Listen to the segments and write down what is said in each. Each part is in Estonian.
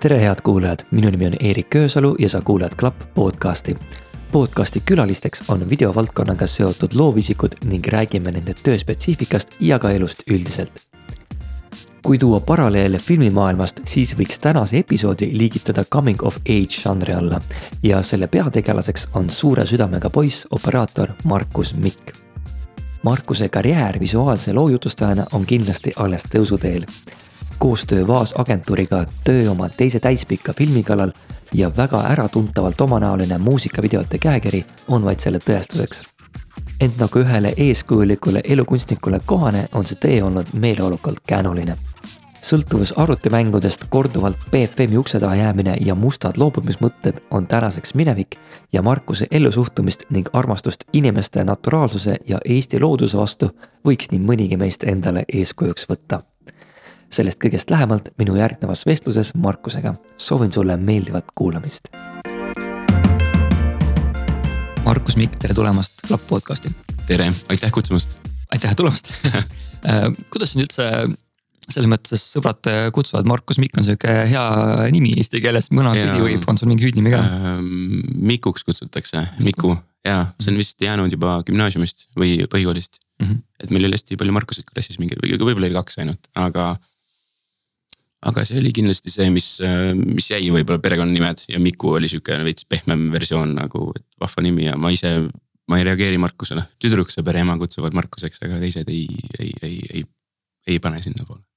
tere, head kuulajad, minu nimi on Eerik Köösalu ja sa kuulad Klapp podcasti. podcasti külalisteks on videovaldkonnaga seotud loovisikud ning räägime nende tööspetsiifikast ja ka elust üldiselt. kui tuua paralleele filmimaailmast, siis võiks tänase episoodi liigitada coming of age žanri alla ja selle peategelaseks on suure südamega poiss, operaator Markus Mikk Markuse karjäär visuaalse loo jutustajana on kindlasti alles tõusuteel koostöö Vaas agentuuriga töö oma teise täispika filmi kallal ja väga äratuntavalt omanäoline muusikavideote käekiri on vaid selle tõestuseks. ent nagu ühele eeskujulikule elukunstnikule kohane, on see tee olnud meeleolukalt käänuline. Sõltuvus arvutimängudest, korduvalt BFM-i ukse taha jäämine ja mustad loobumismõtted on tänaseks minevik ja Markuse ellusuhtumist ning armastust inimeste naturaalsuse ja Eesti looduse vastu võiks nii mõnigi meist endale eeskujuks võtta sellest kõigest lähemalt minu järgnevas vestluses Markusega. soovin sulle meeldivat kuulamist. Markus Mikk, tere tulemast Klapp podcasti. tere, aitäh kutsumast. aitäh tulemast äh, kuidas sind üldse selles mõttes sõbrad kutsuvad, Markus Mikk on sihuke hea nimi eesti keeles, mõnapidi võib, on sul mingi hüüdnimi ka äh,? Mikuks kutsutakse, Miku ja see on vist jäänud juba gümnaasiumist või põhikoolist mm. -hmm. et meil oli hästi palju Markuseid klassis mingi, võib-olla oli kaks ainult, aga aga see oli kindlasti see, mis, mis jäi võib-olla perekonnanimed ja Miku oli sihuke veits pehmem versioon nagu, et vahva nimi ja ma ise, ma ei reageeri Markusele. tüdruksõber ja ema kutsuvad Markuseks, aga teised ei, ei, ei, ei, ei pane sinnapoole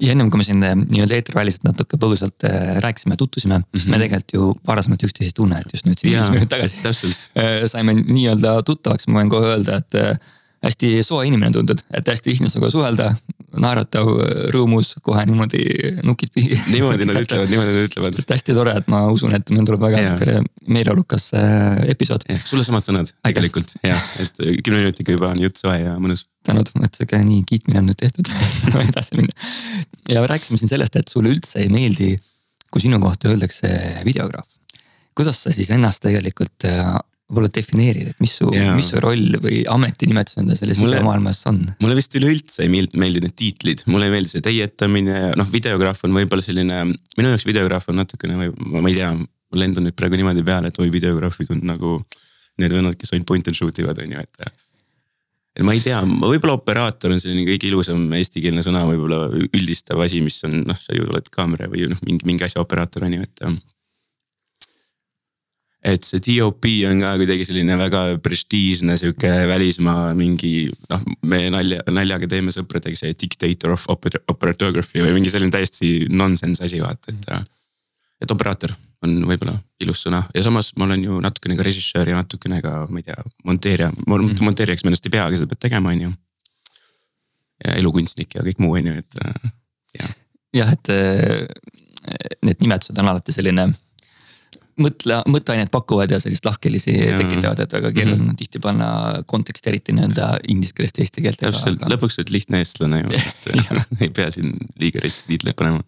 ja ennem kui me siin eh, nii-öelda eetriväliselt natuke põgusalt äh, rääkisime, tutvusime mm, -hmm. siis me mhm. tegelikult ju varasemalt üksteist ei tunne, et just nüüd siin viis minutit tagasi. Äh, saime nii-öelda tuttavaks, ma võin kohe öelda, et äh, hästi soe inimene tundud, et hästi lihtne sinuga suhelda, naeratav, rõõmus, kohe niimoodi nukid. niimoodi nad ütlevad, niimoodi nad ütlevad. et hästi tore, et ma usun, et meil tuleb väga niisugune meeleolukas äh, episood. sulle samad sõnad tegelikult ja, et kümne minutiga juba on jutt soe ja mõnus. tänud, et sihuke nii kiitmine on nüüd tehtud saame edasi minna. ja rääkisime siin sellest, et sulle üldse ei meeldi, kui sinu kohta öeldakse videograaf. kuidas sa siis ennast tegelikult äh, võib-olla defineerid, et mis su, mis su roll või ametinimetus nende selles videomaailmas on? mulle vist üleüldse ei meeldi, meeldi need tiitlid, mulle ei meeldi see teietamine ja noh, videograaf on võib-olla selline, minu jaoks videograaf on natukene või ma ei tea, mul endal nüüd praegu niimoodi peale, et oi videograafid on nagu need vennad, kes ainult point and shoot ivad, on ju, et. et ma ei tea, võib-olla operaator on selline kõige ilusam eestikeelne sõna, võib-olla üldistav asi, mis on noh, sa ju oled kaamera või noh, mingi, mingi asja operaator on ju, et et see DOP on ka kuidagi selline väga prestiižne sihuke välismaa mingi noh, me nalja, naljaga teeme sõpradega see dictator of operatography või mingi selline täiesti nonsense asi vaata, et. et operaator on võib-olla ilus sõna ja samas ma olen ju natukene ka režissöör ja natukene ka, ma ei tea, monteerija, mm. monteerijaks ma ennast ei pea, aga seda pead tegema, on ju. ja elukunstnik ja kõik muu on ju, et jah. jah, et need nimetused on alati selline mõtle, mõtteainet pakuvad ja sellist lahkhelisi tekitavad, et väga keeruline mm -hmm. tihti panna konteksti, eriti nii-öelda inglise keelest eesti keelde. täpselt aga..., lõpuks oled lihtne eestlane ju, et ei pea siin liiga retsi tiitleid panema.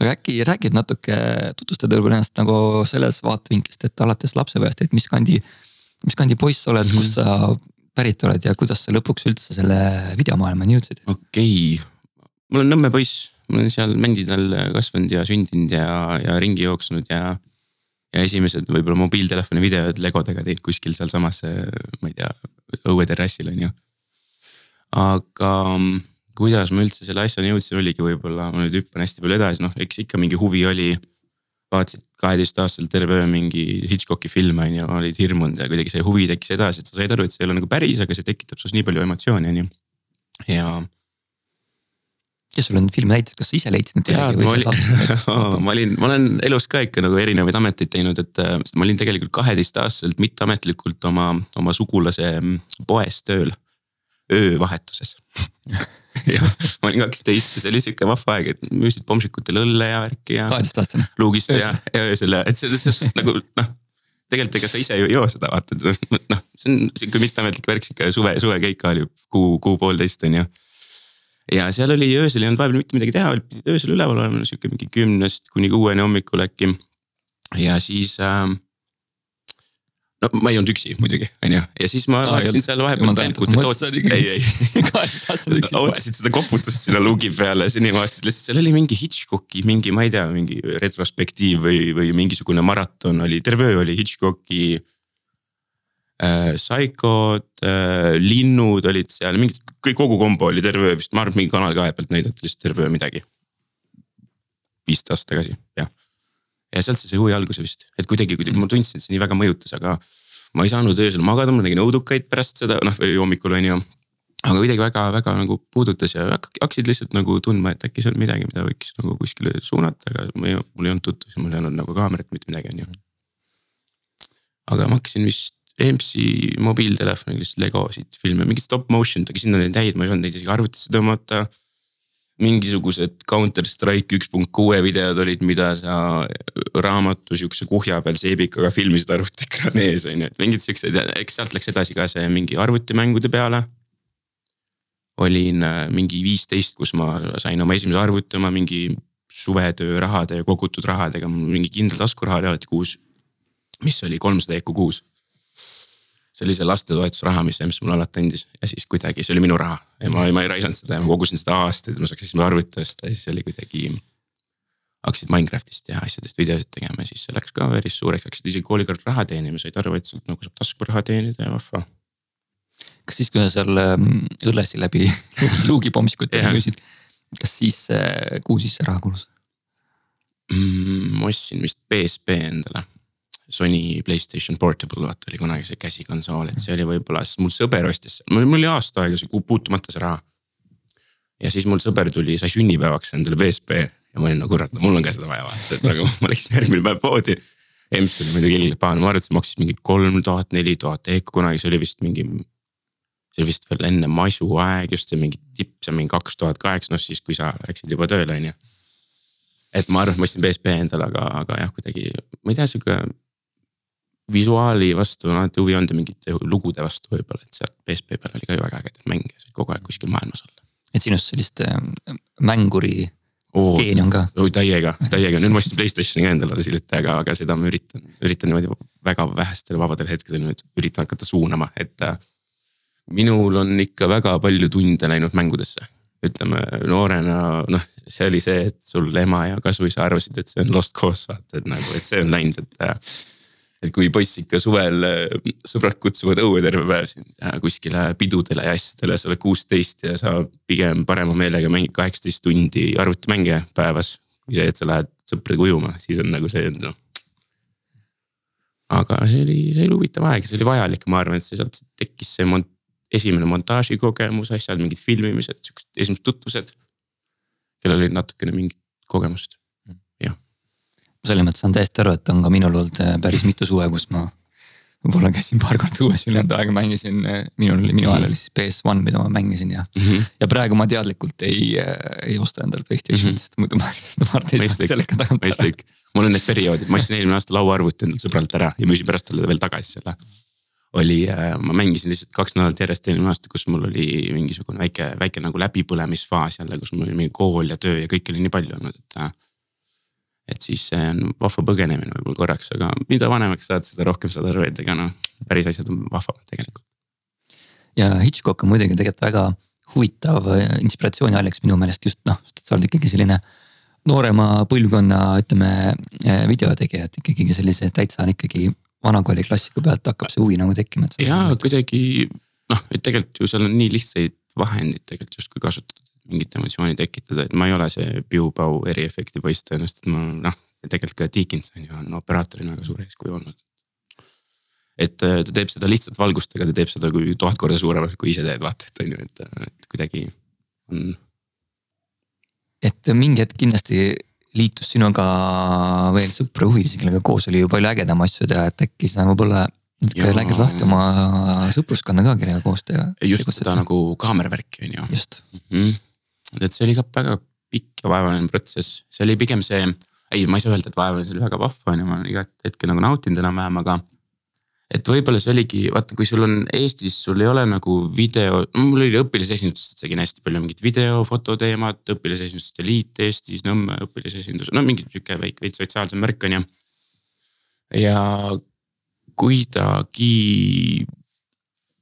aga äkki räägid natuke, tutvustad võib-olla ennast nagu selles vaatevinklist, et alates lapsepõlvest, et mis kandi, mis kandi poiss sa oled mm, -hmm. kust sa pärit oled ja kuidas sa lõpuks üldse selle videomaailmani jõudsid? okei okay., ma olen Nõmme poiss, ma olen seal mändide all kasvanud ja sündinud ja, ja ringi jooksnud ja ja esimesed võib-olla mobiiltelefoni videod Legodega teinud kuskil sealsamas, ma ei tea, õueterrassil on ju. aga mm, kuidas ma üldse selle asjani jõudsin, oligi võib-olla, ma nüüd hüppan hästi palju edasi, noh, eks ikka mingi huvi oli. vaatasid kaheteistaastaselt terve öö mingi Hitchcocki filme on ju, olid hirmunud ja kuidagi see huvi tekkis edasi, et sa said aru, et see ei ole nagu päris, aga see tekitab sinus nii palju emotsiooni on ju. ja kes sulle neid filme näitas, kas sa ise leidsid need kedagi või sa saatsid ma olin, ma olen elus ka ikka nagu erinevaid ameteid teinud, et äh, ma olin tegelikult kaheteistaastaselt mitteametlikult oma, oma sugulase mm, poes tööl. öövahetuses jah, ma olin kaksteist ja see oli sihuke vahva aeg, et müüsid pomšikutele õlle ja värki ja. kaheteistaastane. luugist ja, ja öösel ja, et selles suhtes nagu noh tegelikult ega sa ise ju ei joo seda vaata, et noh, see on sihuke mitteametlik värk, sihuke suve, suvekeika oli kuu, kuu-poolteist on ju ja seal oli öösel ei olnud vahepeal mitte midagi teha, pidid öösel üleval olema sihuke mingi kümnest kuni kuueni hommikul äkki. ja siis äh, no ma ei olnud üksi muidugi, on ju, ja siis ma vaatasin seal vahepeal telkut, et ootasin, ei, ei. ootasin seda koputust sinna luugi peale, seni vaatasin lihtsalt, seal oli mingi Hitchcocki mingi, ma ei tea, mingi retrospektiiv või, või mingisugune maraton oli, terve öö oli Hitchcocki. Psychod äh,, linnud olid seal, mingid, kõik kogu kombo oli terve öö vist, ma arvan, et mingi Kanal kahe pealt näidati lihtsalt terve öö midagi. viisteist aastat tagasi, jah ja sealt see sai huvi alguse vist, et kuidagi, kuidagi ma tundsin, et see nii väga mõjutas, aga ma ei saanud öösel magada, ma nägin õudukaid pärast seda, noh hommikul on ju. aga kuidagi väga-väga nagu puudutas ja hakkasid lihtsalt nagu tundma, et äkki see on midagi, mida võiks nagu kuskile suunata, aga ma ei, mul ei olnud tutvusi, mul ei olnud nagu kaamerat, mitte midagi, on ju. aga ma hakkasin vist EMS-i mobiiltelefoniga lihtsalt legosid filme, mingit stop motion'it, aga sinna olid häid, ma ei saanud neid isegi arvutisse tõmmata. Mingisugused Counter Strike üks punkt kuue videod olid, mida sa raamatu sihukese kuhja peal seebikaga filmisid arvutiekraani ees on ju, et mingid siuksed eks sealt läks edasi ka see mingi arvutimängude peale. olin äh, mingi viisteist, kus ma sain oma esimese arvuti oma mingi suvetöö rahade ja kogutud rahadega, mul mingi kindel taskuraha oli alati kuus. mis oli kolmsada EKU kuus see oli see lastetoetusraha, mis EMS mulle alati andis. Ja siis kuidagi see oli minu raha. Ja ma, ma ei raisanud seda ja ma kogusin seda aastaid, ma saaks esimese arvuti osta. Ja siis oli kuidagi. hakkasid Minecraftist ja asjadest videosid tegema. Ja siis see läks ka päris suureks, hakkasid isegi koolikord raha teenima, said aru, et sealt nagu saab taskuraha teenida ja vahva. kas siis, kui sa seal ähm, õllesi läbi luugipomskutega müüsid, kas siis kuhu siis see raha kulus? Mm,? ma ostsin vist PSP endale Sony Playstation Portable vaata oli kunagi see käsikonsool, et see oli võib-olla, sest mul sõber ostis, mul oli aasta aega see puutumata see raha. ja siis mul sõber tuli, sai sünnipäevaks endale PSP ja ma olin no kurat, mul on ka seda vaja vaata, et nagu ma läksin järgmine päev poodi. EMS oli muidugi ilgelt pahane, ma arvan, et see maksis mingi kolm tuhat, neli tuhat EKU kunagi, see oli vist mingi. see oli vist veel enne masu aeg just see mingi tipp, see mingi kaks tuhat kaheksa, noh siis kui sa läksid juba tööle on ju. et ma arvan, et ma ostsin PSP endale, aga, aga jah, kuidagi, ma ei tea, sihuke visuaali vastu on alati huvi olnud ja mingite lugude vastu võib-olla, et sealt PSP peal oli ka ju väga ägedaid mänge, said kogu aeg kuskil maailmas olla. et sinust sellist äh, mänguri Oo, geeni on ka? täiega, täiega, nüüd ma ostsin Playstationi ka endale alles hiljuti, aga, aga seda ma üritan, üritan niimoodi väga vähestel vabadel hetkedel nüüd üritan hakata suunama, et äh,. minul on ikka väga palju tunde läinud mängudesse, ütleme noorena noh, see oli see, et sul ema ja kasuisa arvasid, et see on lost cause vaata, et nagu, et see on läinud, et äh, et kui poiss ikka suvel äh, sõbrad kutsuvad õue terve päev sind kuskile pidudele ja asjadele, sa oled kuusteist ja sa pigem parema meelega mängid kaheksateist tundi arvutimänge päevas. kui see, et sa lähed sõpradega ujuma, siis on nagu see noh. aga see oli, see oli huvitav aeg, see oli vajalik, ma arvan, et see sealt tekkis see mont-, esimene montaažikogemus, asjad, mingid filmimised, siuksed esimesed tutvused. kellel olid natukene mingit kogemust selles mõttes saan täiesti aru, et on ka minul olnud äh, päris mitu suve, kus ma võib-olla käisin paar korda õues ülejäänud aega mängisin, äh, minul, minu ajal oli siis PS1, mida ma mängisin ja mm. -hmm. ja praegu ma teadlikult ei, äh, ei osta endale Playstationit mm, -hmm. sest muidu ma lihtsalt ei saaks teleka tagant ära. mul on need perioodid, ma ostsin eelmine aasta lauaarvuti endale sõbralt ära ja müüsin pärast talle veel tagasi selle. oli, ma mängisin lihtsalt kaks nädalat järjest eelmine aasta, kus mul oli mingisugune väike, väike nagu läbipõlemisfaas jälle, kus mul oli mingi kool ja töö ja kõike oli nii palju olnud, et et siis see on vahva põgenemine võib-olla korraks, aga mida vanemaks saad, seda rohkem saad aru, et ega noh, päris asjad on vahvamad tegelikult. ja Hitchcock on muidugi tegelikult väga huvitav inspiratsiooniallikas minu meelest just noh, sest sa oled ikkagi selline noorema põlvkonna, ütleme videotegija, et ikkagi sellise täitsa on ikkagi vanakooli klassiku pealt hakkab see huvi nagu tekkima. ja kuidagi noh, et tegelikult ju seal on nii lihtsaid vahendeid tegelikult justkui kasutatud mingit emotsiooni tekitada, et ma ei ole see piu-pau eriefekti poiss tõenäoliselt, et ma noh, tegelikult ka Dickinson ju on operaatorina väga suur eeskuju olnud. et äh, ta teeb seda lihtsalt valgustega, ta teeb seda kui tuhat korda suuremalt, kui ise teed, vaata, et on ju, et, et kuidagi on. et mingi hetk kindlasti liitus sinuga veel sõpru huvilisi, kellega koos oli ju palju ägedam asju teha, et äkki sa võib-olla natuke läkid lahti oma sõpruskonna ka, kellega koos teha. just seda nagu kaameravärki on ju. just mm. -hmm et see oli ka väga pikk ja vaevaline protsess, see oli pigem see, ei, ma ei saa öelda, et vaevaline, see oli väga vahva on ju, ma igat hetke nagu nautinud enam-vähem, aga. et võib-olla see oligi, vaata, kui sul on Eestis, sul ei ole nagu video, mul oli õpilasesindustes tegin hästi palju mingit video, fototeemat, õpilasesinduste liit Eestis, Nõmme õpilasesindus, no mingi sihuke väike veits sotsiaalsem märk on ju. ja kuidagi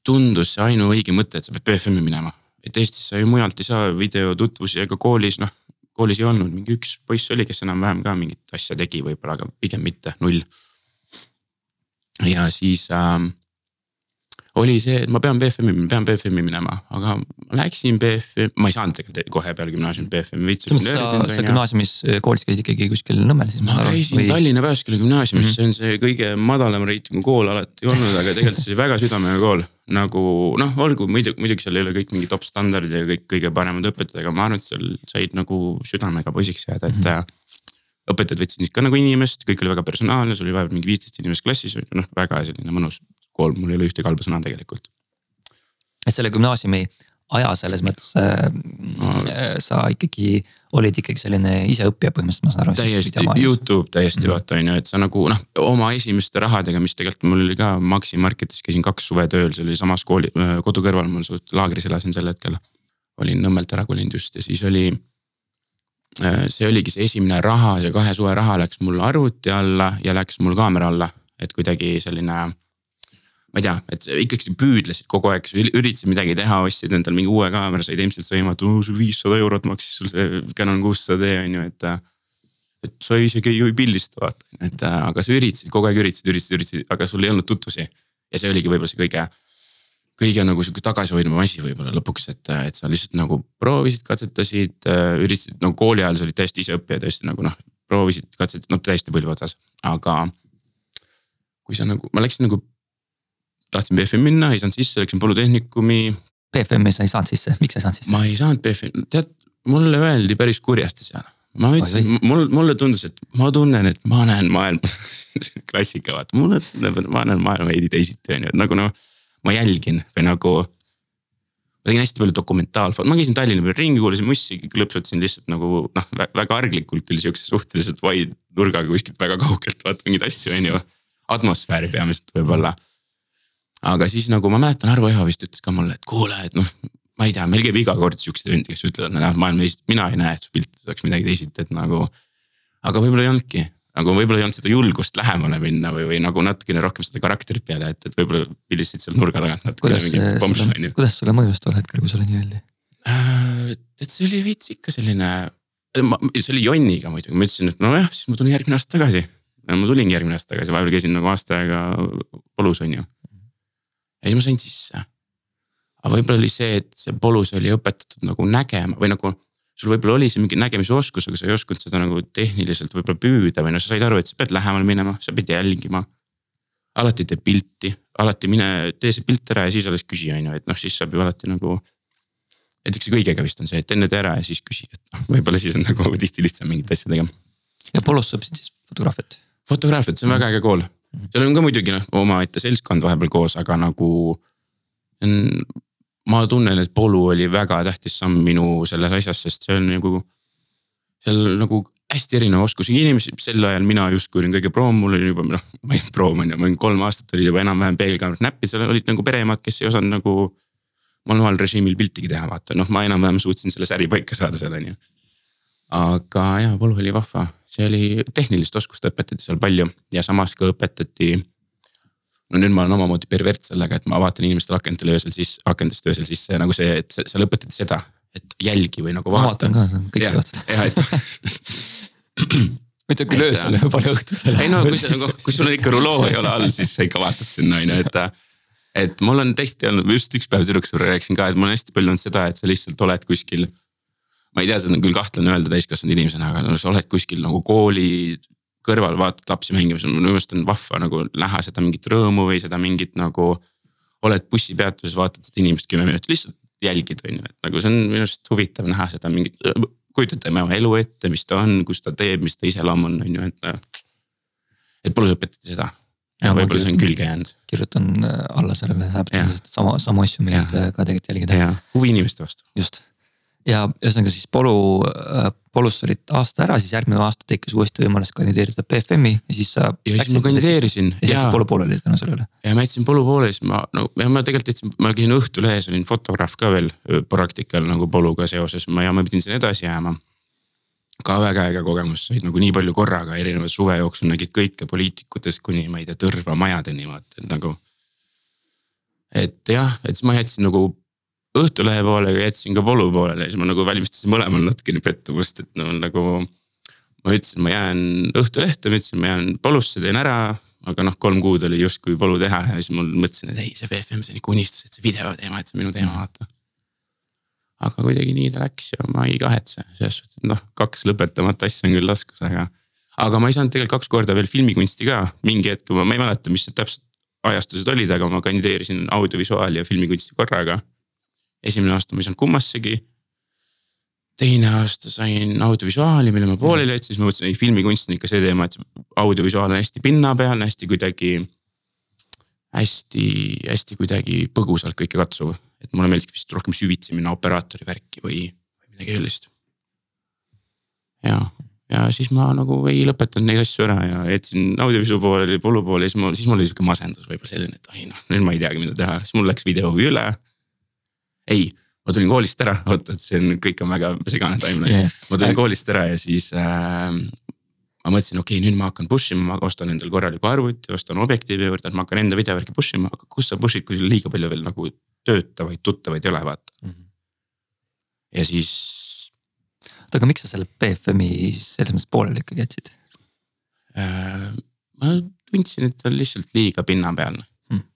tundus see ainuõige mõte, et sa pead BFM-i minema. Et Eestis sa ju mujalt ei saa videotutvusi ega koolis noh, koolis ei olnud, mingi üks poiss oli, kes enam-vähem ka mingit asja tegi võib-olla, aga pigem mitte, null. ja siis äh, oli see, et ma pean BFM-i, ma pean BFM-i minema, aga läksin BFM, ma ei saanud tegelikult kohe peale gümnaasiumi BFM-i veits. sa, sa gümnaasiumis, äh, koolis käisid ikkagi kuskil Nõmmel siis? ma käisin või... Tallinna Pääsküla gümnaasiumis mm, -hmm. see on see kõige madalama reitingu kool alati olnud, aga tegelikult see oli väga südamega kool. nagu noh, olgu muidugi, muidugi seal ei ole kõik mingi top standardid ja kõik kõige paremad õpetajad, aga ma arvan, et seal said nagu südamega poisiks jääda, et mm. -hmm õpetajad võtsid ka nagu inimest, kõik oli väga personaalne, sul oli vahepeal mingi viisteist inimest klassis, noh väga selline mõnus kool, mul ei ole ühtegi halba sõna tegelikult. et selle gümnaasiumi aja selles mõttes äh, no. sa ikkagi olid ikkagi selline iseõppija põhimõtteliselt, ma saan aru. täiesti, Youtube täiesti mm -hmm. vaata on ju, et sa nagu noh, oma esimeste rahadega, mis tegelikult mul oli ka Maxi Marketis käisin kaks suve tööl, see oli samas kooli, äh, kodu kõrval, mul suht laagris elasin sel hetkel. olin Nõmmelt ära kolinud just ja siis oli. Äh, see oligi see esimene raha, see kahe suve raha läks mul arvuti alla ja läks mul kaamera alla, et kuidagi selline ma ei tea, et ikkagi püüdlesid kogu aeg, üritasid midagi teha, ostsid endale mingi uue kaamera, said ilmselt sõimata, sul viissada eurot maksis sul see Canon kuussada D on ju, et. et sa isegi ei pildista vaata, et aga sa üritasid kogu aeg üritasid, üritasid, üritasid, aga sul ei olnud tutvusi. ja see oligi võib-olla see kõige, kõige nagu sihuke tagasihoidvam asi võib-olla lõpuks, et, et sa lihtsalt nagu proovisid, katsetasid, üritasid nagu kooli ajal sa olid täiesti iseõppija tõesti nagu noh, proovisid, katsetasid, no täiesti põlve otsas, aga kui sa nagu, ma läksin nagu tahtsin BFM minna, ei saanud sisse, läksin polütehnikumi. BFM-i sa ei saanud sisse, miks sa ei saanud sisse? ma ei saanud BFM, tead mulle öeldi päris kurjasti seal. ma ütlesin, mul, mulle tundus, et ma tunnen, et ma näen maailma klassika vaata, mulle tundub, et ma näen maailma veidi teisiti on ju, et nagu noh. ma jälgin või nagu. ma tegin hästi palju dokumentaalfot-, ma käisin Tallinna peal ringi, kuulasin mussi, klõpsutasin lihtsalt nagu noh, väga arglikult küll sihukese suhteliselt vaid nurgaga kuskilt väga kaugelt vaata mingeid asju on ju. atmosfääri peamiselt võib-olla mm aga siis nagu ma mäletan, Arvo Eho vist ütles ka mulle, et kuule, et noh, ma ei tea, meil käib iga kord siukseid vendi, kes ütlevad, näed maailma teisiti, mina ei näe, et su piltides oleks midagi teisiti, et nagu. aga võib-olla ei olnudki, nagu võib-olla ei olnud seda julgust lähemale minna või, või nagu natukene rohkem seda karakterit peale, et, et võib-olla pildistasid seal nurga tagant natukene mingi pomps on ju. kuidas sulle mõjus tol hetkel, kui sulle nii öeldi? Äh, et see oli veits ikka selline, see oli jonniga muidugi, ma ütlesin, et nojah, siis ma tulen järgmine aasta tagasi. ma tulingi järgmine aasta tagasi, vahepeal käisin nagu aasta aega polus on ju ja siis ma sain sisse. aga võib-olla oli see, et see polus oli õpetatud nagu nägema või nagu sul võib-olla oli see mingi nägemisoskus, aga sa ei osanud seda nagu tehniliselt võib-olla püüda või noh, sa said aru, et sa pead lähemale minema, sa pead jälgima. alati tee pilti, alati mine, tee see pilt ära ja siis alles küsi, on ju, et noh, siis saab ju alati nagu. näiteks kõigega vist on see, et enne tee ära ja siis küsi, et noh, võib-olla siis on nagu tihti lihtsam mingite asjadega. ja polus sa õppisid siis fotograafiat? fotograafiat, see on väga äge kool seal on ka muidugi noh, omaette seltskond vahepeal koos, aga nagu. ma tunnen, et Polu oli väga tähtis samm minu selles asjas, sest see on nagu. seal nagu hästi erinev oskusega inimesi, sel ajal mina justkui olin kõige proom, mul oli juba noh, ma ei proom on ju, ma olin kolm aastat oli juba enam-vähem peegelkaamerat näppi, seal olid nagu pereemad, kes ei osanud nagu. manuaalrežiimil piltigi teha, vaata noh, ma enam-vähem suutsin selle säri paika saada seal on ju. aga jaa, Polu oli vahva see oli, tehnilist oskust õpetati seal palju ja samas ka õpetati. no nüüd ma olen omamoodi pervert sellega, et ma vaatan inimestele akentele öösel sisse, akendest öösel sisse nagu see, et seal õpetati seda, et jälgi või nagu vaata. ma vaatan ka, kõik teevad. jah, et mitte küll öösel, võib-olla õhtusel. ei no kui sa nagu, kui sul on ikka ruloo ei ole all, siis sa ikka vaatad sinna on ju, et. et mul on tõesti olnud, just üks päev tüdruksõbraga rääkisin ka, et mul on hästi palju olnud seda, et sa lihtsalt oled kuskil ma ei tea, seda on küll kahtlane öelda täiskasvanud inimesena, aga no sa oled kuskil nagu kooli kõrval, vaatad lapsi mängimas, minu meelest on vahva nagu näha seda mingit rõõmu või seda mingit nagu. oled bussipeatuses, vaatad seda inimest kümme minutit, lihtsalt jälgid, on ju, et nagu see on minu arust huvitav näha seda mingit. kujutate oma elu ette, mis ta on, kus ta teeb, mis ta iseloom on, on ju, et. et polus õpetati seda ja võib-olla see on külge jäänud. kirjutan äh, alla sellele, sama, samu asju, mida ka tegelikult jälgida. huvi inimeste vastu. just ja ühesõnaga siis Polu, äh, Polus olid aasta ära, siis järgmine aasta tekkis uuesti võimalus kandideerida BFM-i ja siis sa. ja siis ma kandideerisin. ja siis jätsid Polu pooleli tänu sellele. ja ma jätsin Polu pooleli, siis ma no ja ma tegelikult jätsin, ma käisin Õhtulehes, olin fotograaf ka veel praktikal nagu Poluga seoses, ma ja ma pidin sinna edasi jääma. ka väga äge kogemus, said nagu nii palju korraga erinevad suve jooksul nägid kõike poliitikutest kuni ma ei tea, Tõrva majadeni vaata, nagu. et jah, et siis ma jätsin nagu Õhtulehe poole ja jätsin ka Polu poolele ja siis ma nagu valmistasin mõlemal natukene pettumust, et no nagu. ma ütlesin, ma jään Õhtulehte, ma ütlesin, ma jään Polusse, teen ära. aga noh, kolm kuud oli justkui Polu teha ja siis mul mõtlesin, et ei, see BFM, see on ikka unistus, et see video teema, et see on minu teema, vaata aga kuidagi nii ta läks ja ma ei kahetse, selles suhtes, et noh, kaks lõpetamata asja on küll taskus, aga. aga ma ei saanud tegelikult kaks korda veel filmikunsti ka, mingi hetk, ma ei mäleta, mis täpselt ajastused olid, aga ma kandideerisin audiovisuaali ja filmikunsti korraga. Esimene aasta ma ei saanud kummassegi. teine aasta sain audiovisuaali, mille ma pooleli jätsin, siis ma mõtlesin, ei filmikunst on ikka see teema, et audiovisuaal on hästi pinnapealne, hästi kuidagi hästi, hästi kuidagi põgusalt kõike katsuv et mulle meeldiks vist rohkem süvitsi minna operaatori värki või midagi sellist. ja, ja siis ma nagu ei lõpetanud neid asju ära ja jätsin audiovisu pooleli, pollu poole ja siis mul, siis mul oli sihuke masendus võib-olla selline, et ai noh, nüüd ma ei teagi, mida teha, siis mul läks videohuvi üle. Ei, ma tulin koolist ära, oota, et see on, kõik on väga segane timeline yeah., ma tulin koolist ära ja siis äh, ma mõtlesin, okei okay,, nüüd ma hakkan push ima, ma ostan endale korraliku arvuti, ostan objektiivi juurde, et ma hakkan enda videovärki push ima, aga kus sa push'id, kui sul liiga palju veel nagu töötavaid tuttavaid ei ole, vaata mm. -hmm. ja siis. oota, aga miks sa selle BFM-i selles mõttes pooleli ikkagi jätsid äh,? ma tundsin, et ta on lihtsalt liiga pinnapealne mm..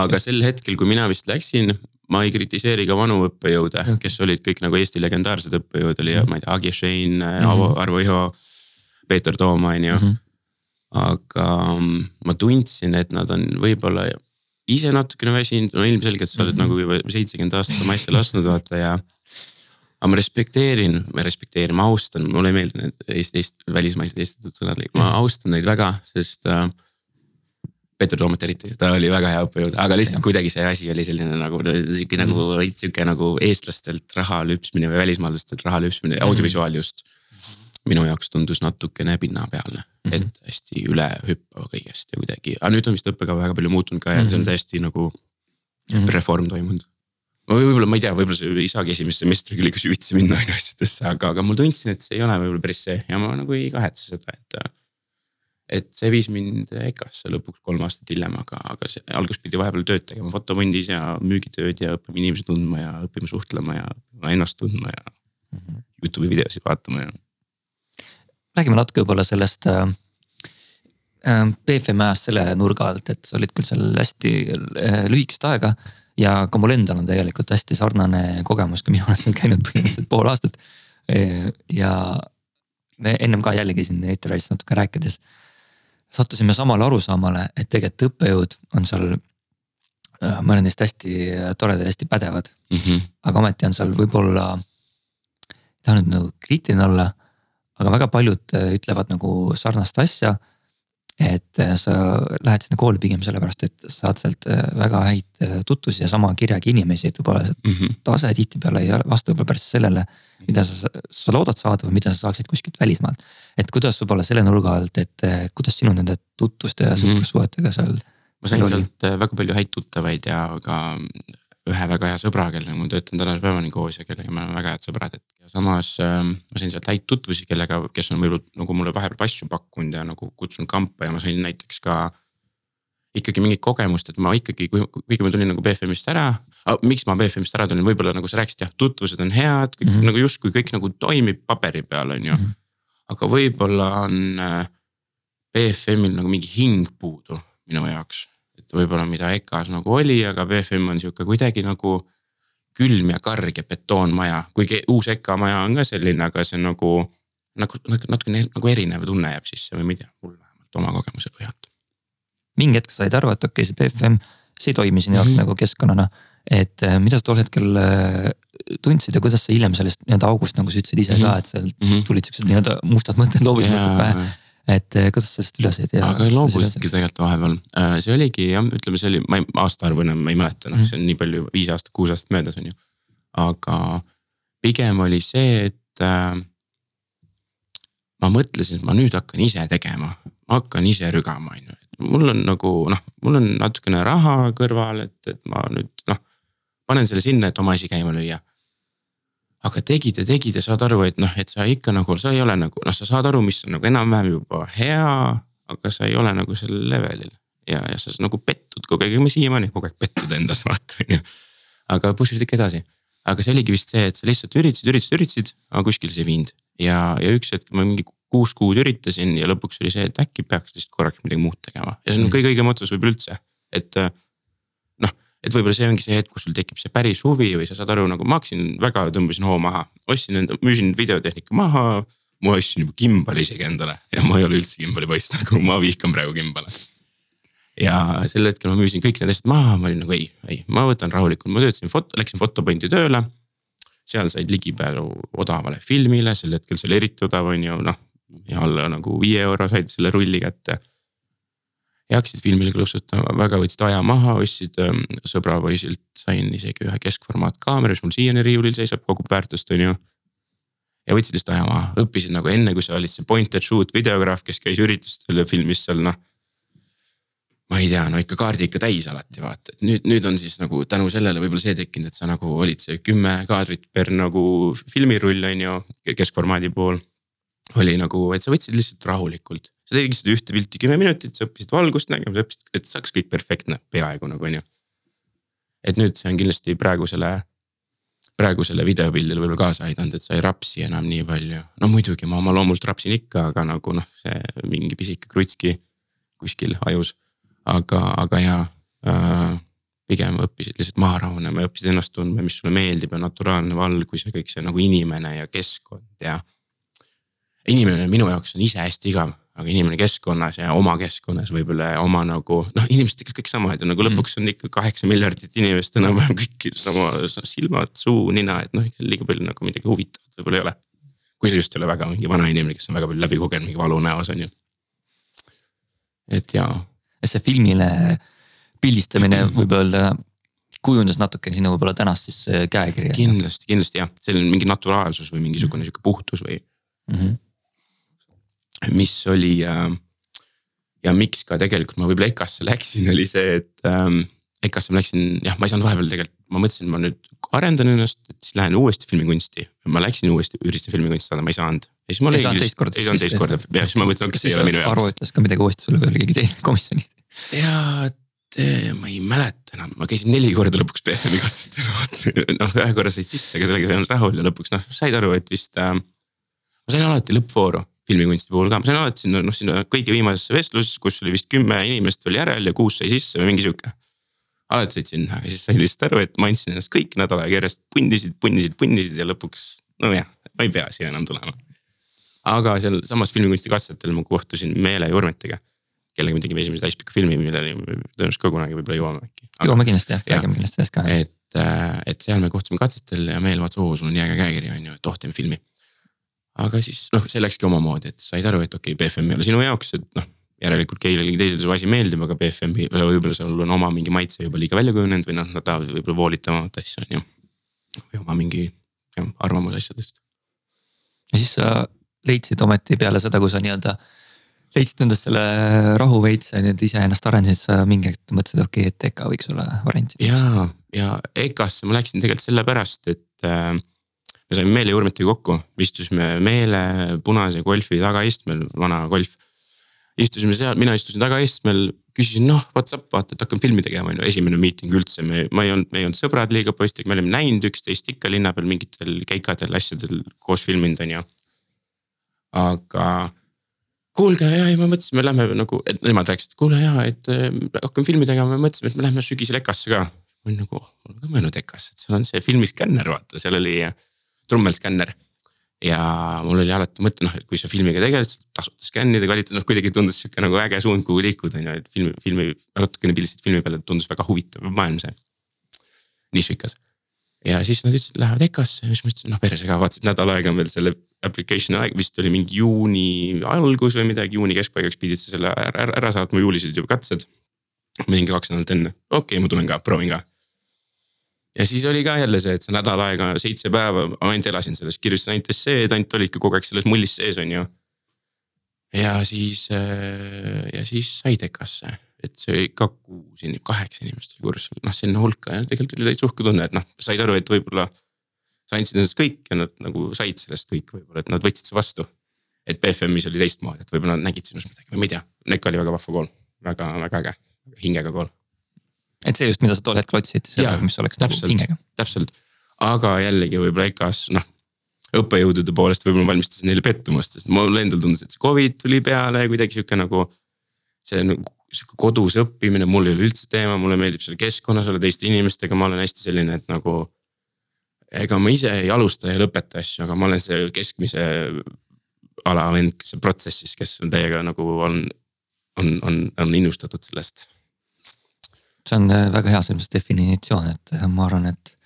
aga sel hetkel, kui mina vist läksin, ma ei kritiseeri ka vanu õppejõude, kes olid kõik nagu Eesti legendaarsed õppejõud oli mm, -hmm. ma ei tea, Agi Šein mm, -hmm. Arvo Iho Peeter Toom, on ju. Mhm. aga mm, ma tundsin, et nad on võib-olla ise natukene väsinud, no ilmselgelt sa oled mm -hmm. nagu juba seitsekümmend aastat oma asja lasknud vaata ja. aga ma respekteerin, ma respekteerin, ma austan, mulle ei meeldi need eesti, eesti, välismaised eestitatud sõnad, ma mhm. austan neid väga, sest äh,. Peeter Toomet eriti, ta oli väga hea õppejõud, aga lihtsalt kuidagi see asi oli selline nagu sihuke nagu mm -hmm. sihuke nagu eestlastelt raha lüpsmine või välismaalastelt raha lüpsmine mm audiovisuaal just minu jaoks tundus natukene pinnapealne mm, -hmm. et hästi ülehüppav kõigest ja kuidagi, aga nüüd on vist õppekava väga palju muutunud ka ja mm -hmm. see on mhm. täiesti nagu mm -hmm. reform toimunud. võib-olla ma ei tea, võib-olla see ei saagi esimese semestriga liiga süvitsi minna on ju asjadesse, aga, aga ma tundsin, et see ei ole võib-olla päris see ja ma nagu ei kahetse seda, et. Et see viis mind EKA-sse lõpuks kolm aastat hiljem, aga, aga see alguses pidi vahepeal tööd tegema fotopundis ja müügitööd ja õppima inimesi tundma ja õppima suhtlema ja ennast tundma ja mm -hmm. Youtube'i videosid vaatama ja räägime natuke võib-olla sellest äh, äh BFM ajast selle nurga alt, et sa olid küll seal hästi äh, lühikest aega. ja ka mul endal on tegelikult hästi sarnane kogemus, kui mina olen seal käinud põhimõtteliselt pool aastat. Äh, ja me ennem ka jällegi siin ETRL-ist natuke rääkides sattusime samale arusaamale, et tegelikult õppejõud on seal äh,. mõned neist hästi toredad, hästi pädevad mm. -hmm. aga ometi on seal võib-olla, ei taha nüüd nagu kriitiline olla aga väga paljud äh, ütlevad nagu sarnast asja. Et äh, sa lähed sinna kooli pigem sellepärast, et saad sealt äh, väga häid tutvusi ja sama kirjaga inimesi, et võib-olla see mm -hmm. tase tihtipeale ei vasta võib-olla päris sellele. mida sa, sa loodad saada või mida sa saaksid kuskilt välismaalt. et kuidas võib-olla selle nurga alt, et kuidas sinu nende tutvuste ja mhm. sõprussuhetega seal. ma sain sealt väga palju häid tuttavaid ja ka ühe väga hea sõbra, kellega ma töötan tänase päevani koos ja kellega me oleme väga head sõbrad, et. ja samas äh, ma sain sealt häid tutvusi, kellega, kes on võib-olla nagu mulle vahepeal asju pakkunud ja nagu kutsunud kampa ja ma sain näiteks ka. ikkagi mingit kogemust, et ma ikkagi, kui, kuigi ma tulin nagu BFM-ist ära miks ma BFM-ist ära tulin, võib-olla nagu sa rääkisid jah, tutvused on head, kõik mm -hmm. nagu justkui kõik nagu toimib paberi peal, on ju mm. -hmm. aga võib-olla on äh, BFM-il nagu mingi hing puudu minu jaoks võib-olla mida EKA-s nagu oli, aga BFM on sihuke kuidagi nagu külm ja karg ja betoonmaja, kuigi uus EKA maja on ka selline, aga see nagu, nagu, nagu natukene nagu erinev tunne jääb sisse või ma ei tea, mul vähemalt oma kogemuse põhjalt. mingi hetk said aru, et okei okay,, see BFM, see ei toimi sinu jaoks mm -hmm. nagu keskkonnana. et äh, mida sa tol hetkel äh, tundsid ja kuidas sa hiljem sellest nii-öelda august nagu sa ütlesid ise mm -hmm. ka, et sealt mm -hmm. tulid siuksed nii-öelda mustad mõtted, mõtted pähe et eh, kuidas sellest üle said ja. aga loobusidki tegelikult vahepeal, äh, see oligi jah, ütleme, see oli, ma ei, aastaarvu enam ma ei mäleta, noh mm -hmm. see on nii palju, viis aastat, kuus aastat möödas on ju. aga pigem oli see, et äh, ma mõtlesin, et ma nüüd hakkan ise tegema, ma hakkan ise rügama, on ju. mul on nagu noh, mul on natukene raha kõrval, et, et ma nüüd noh, panen selle sinna, et oma asi käima lüüa. Aga tegid ja tegid ja saad aru, et noh, et sa ikka nagu, sa ei ole nagu noh, sa saad aru, mis on nagu enam-vähem juba hea, aga sa ei ole nagu sellel levelil. ja, ja sa nagu pettud kogu aeg, ega me siiamaani kogu aeg pettud endas vaata on ju. aga push'id ikka edasi. aga see oligi vist see, et sa lihtsalt üritasid, üritasid, üritasid, aga kuskile see ei viinud. ja, ja üks hetk ma mingi kuus kuud üritasin ja lõpuks oli see, et äkki peaks lihtsalt korraks midagi muud tegema ja see on mm. kõige õigem otsus võib-olla üldse, et et võib-olla see ongi see hetk, kus sul tekib see päris huvi või sa saad aru, nagu ma hakkasin väga, tõmbasin hoo maha, ostsin enda, müüsin videotehnika maha. ma ostsin juba kimbali isegi endale ja ma ei ole üldse kimbali poiss, nagu ma vihkan praegu kimbale. ja sel hetkel ma müüsin kõik need asjad maha, ma olin nagu ei, ei, ma võtan rahulikult, ma töötasin foto, läksin fotopointi tööle. seal said ligipääsu odavale filmile, sel hetkel see oli eriti odav, on ju, noh ja alla nagu viie euro said selle rulli kätte ja hakkasid filmile klõpsutama, väga võtsid aja maha, ostsid ähm, sõbrapoisilt, sain isegi ühe keskformaatkaamera, mis mul siiani riiulil seisab, kogub väärtust, on ju. ja võtsid lihtsalt aja maha, õppisid nagu enne, kui sa olid see point and shoot videograaf, kes käis üritustel ja filmis seal noh. ma ei tea, no ikka kaardi ikka täis alati vaata, et nüüd, nüüd on siis nagu tänu sellele võib-olla see tekkinud, et sa nagu olid see kümme kaadrit per nagu filmirull on ju, keskformaadi pool oli nagu, et sa võtsid lihtsalt rahulikult sa tegid ühte pilti kümme minutit, sa õppisid valgust nägema, sa õppisid, et saaks kõik perfektne, peaaegu nagu on ju. et nüüd see on kindlasti praegusele, praegusele videopildile võib-olla kaasa aidanud, et sa ei rapsi enam nii palju. no muidugi ma oma loomult rapsin ikka, aga nagu noh, see mingi pisike krutski kuskil ajus. aga, aga jaa äh, pigem õppisid lihtsalt maha rahunema ja õppisid ennast tundma, mis sulle meeldib ja naturaalne valgus ja kõik see nagu inimene ja keskkond ja. inimene minu jaoks on ise hästi igav aga inimene keskkonnas ja oma keskkonnas võib-olla ja oma nagu noh, inimesed ikka kõik samad ja nagu mm. lõpuks on ikka kaheksa miljardit inimest enam-vähem kõik sama silmad, suu, nina, et noh, liiga palju nagu midagi huvitavat võib-olla ei ole. kui sa just ei ole väga mingi vana inimene, kes on väga palju läbi kogenud, mingi valu näos on ju. et jaa. see filmile pildistamine võib öelda kujundas natuke sinu võib-olla tänast siis äh, käekirja. kindlasti, kindlasti jah, selline mingi naturaalsus või mingisugune sihuke puhtus või mm. -hmm mis oli äh, ja miks ka tegelikult ma võib-olla EKA-sse läksin, oli see, et ähm, EKA-sse ma läksin, jah, ma ei saanud vahepeal tegelikult, ma mõtlesin, ma nüüd arendan ennast, et siis lähen uuesti filmikunsti. ma läksin uuesti, üritasin filmikunsti saada, ma ei saanud. ja siis ma ei saanud teist korda. ei saanud teist korda ja siis ma mõtlesin, okei, see ei ole minu jaoks. Aru ütles ka midagi uuesti sulle veel keegi teine komisjonis. tead, ma ei mäleta enam, ma käisin neli korda lõpuks BFM-i katsetel, noh ühe korra said sisse, aga sellega ei olnud rahul ja lõpuks noh, said aru, et vist äh,. ma sain alati lõppvooru filmikunsti puhul ka, ma sain alati sinna noh, sinna kõige viimasesse vestlusesse, kus oli vist kümme inimest veel järel ja kuus sai sisse või mingi sihuke. alati said sinna, aga siis sain lihtsalt aru, et ma andsin ennast kõik nädal aega järjest punnisid, punnisid, punnisid ja lõpuks nojah, ma ei pea siia enam tulema. aga sealsamas filmikunsti katsetel ma kohtusin Meele Jurmetiga kellega me tegime esimese täispika filmi, milleni tõenäoliselt ka kunagi võib-olla jõuame äkki. jõuame kindlasti jah, räägime kindlasti sellest ka. et, et seal me kohtusime katsetel ja Meel vaatas, oo sul on nii äge käekiri on ju, et oh teeme filmi aga siis noh, see läkski omamoodi, et said aru, et okei okay,, BFM ei ole sinu jaoks, et noh. järelikult kellelegi teisele su asi meeldib, aga BFM-i võib-olla sul on oma mingi maitse juba liiga välja kujunenud või noh, nad tahavad võib-olla voolitavamat asja on ju. või oma mingi jah, arvamus asjadest. ja siis sa leidsid ometi peale seda, kui sa nii-öelda leidsid endast selle rahu veits ja nüüd iseennast arendasid, sa mingi hetk mõtlesid, okei okay,, et EKA võiks olla variant. ja, ja EKA-sse ma läksin tegelikult sellepärast, et äh, me saime Meele Jurmetiga kokku, istusime Meele punase golfi tagaistmel, vana golf. istusime seal, mina istusin tagaistmel, küsisin noh, what's up, vaata, et hakkame filmi tegema, on ju, esimene miiting üldse, me, ma ei olnud, me ei olnud sõbrad liiga poistega, me olime näinud üksteist ikka linna peal mingitel keikadel, asjadel koos filminud, on ju. aga kuulge ja, ja me mõtlesime, lähme nagu, et nemad rääkisid, kuule ja, et hakkame filmi tegema, me mõtlesime, et me lähme sügisel EKA-sse ka. ma olin nagu, ma olen ka mõelnud EKA-sse, et seal on see filmiskänner, vaata, seal oli trummelskänner. ja mul oli alati mõte, noh, et kui sa filmiga tegeled, siis tasuta skännida, kvaliteet, noh kuidagi tundus sihuke nagu äge suund, kuhu liikuda on ju, et filmi, filmi, natukene pildistasid filmi peale, tundus väga huvitav maailm see. nišikas. ja siis nad ütlesid, lähevad EKA-sse ja siis ma ütlesin, noh perse ka, vaatasin nädal aega on veel selle application'i aeg, vist oli mingi juuni algus või midagi, juuni keskpaigaks pidid sa selle ära, ära, ära saatma, juulis olid juba katsed. mingi kaks nädalat enne, okei okay,, ma tulen ka, proovin ka ja siis oli ka jälle see, et see nädal aega, seitse päeva, ainult elasin selles, kirjutasin ainult esseed, ainult olidki kogu aeg selles mullis sees, on ju. ja siis, äh, ja siis sai TEKA-sse, et see oli ka kuus, kaheksa inimest oli kursusel, noh selline hulk ja tegelikult oli täitsa uhke tunne, et noh, said aru, et võib-olla. sa andsid endast kõik ja nad nagu said sellest kõik võib-olla, et nad võtsid su vastu. et BFM-is oli teistmoodi, et võib-olla nad nägid sinust midagi või ma ei tea, NEK oli väga vahva kool, väga, väga äge, hingega kool. Et see just, mida sa tol hetkel otsisid, mis oleks täpselt, nagu hingega. täpselt, aga jällegi võib-olla EKA-s noh õppejõudude poolest võib-olla valmistas neile pettumust, sest mulle endal tundus, et see Covid tuli peale kuidagi sihuke nagu. see nagu sihuke kodus õppimine, mul ei ole üldse teema, mulle meeldib seal keskkonnas olla teiste inimestega, ma olen hästi selline, et nagu. ega ma ise ei alusta ja lõpeta asju, aga ma olen see keskmise ala vend, kes on protsessis, kes on täiega nagu on, on, on, on innustatud sellest. See on äh, väga hea selles mõttes definitsioon, et äh, ma arvan, et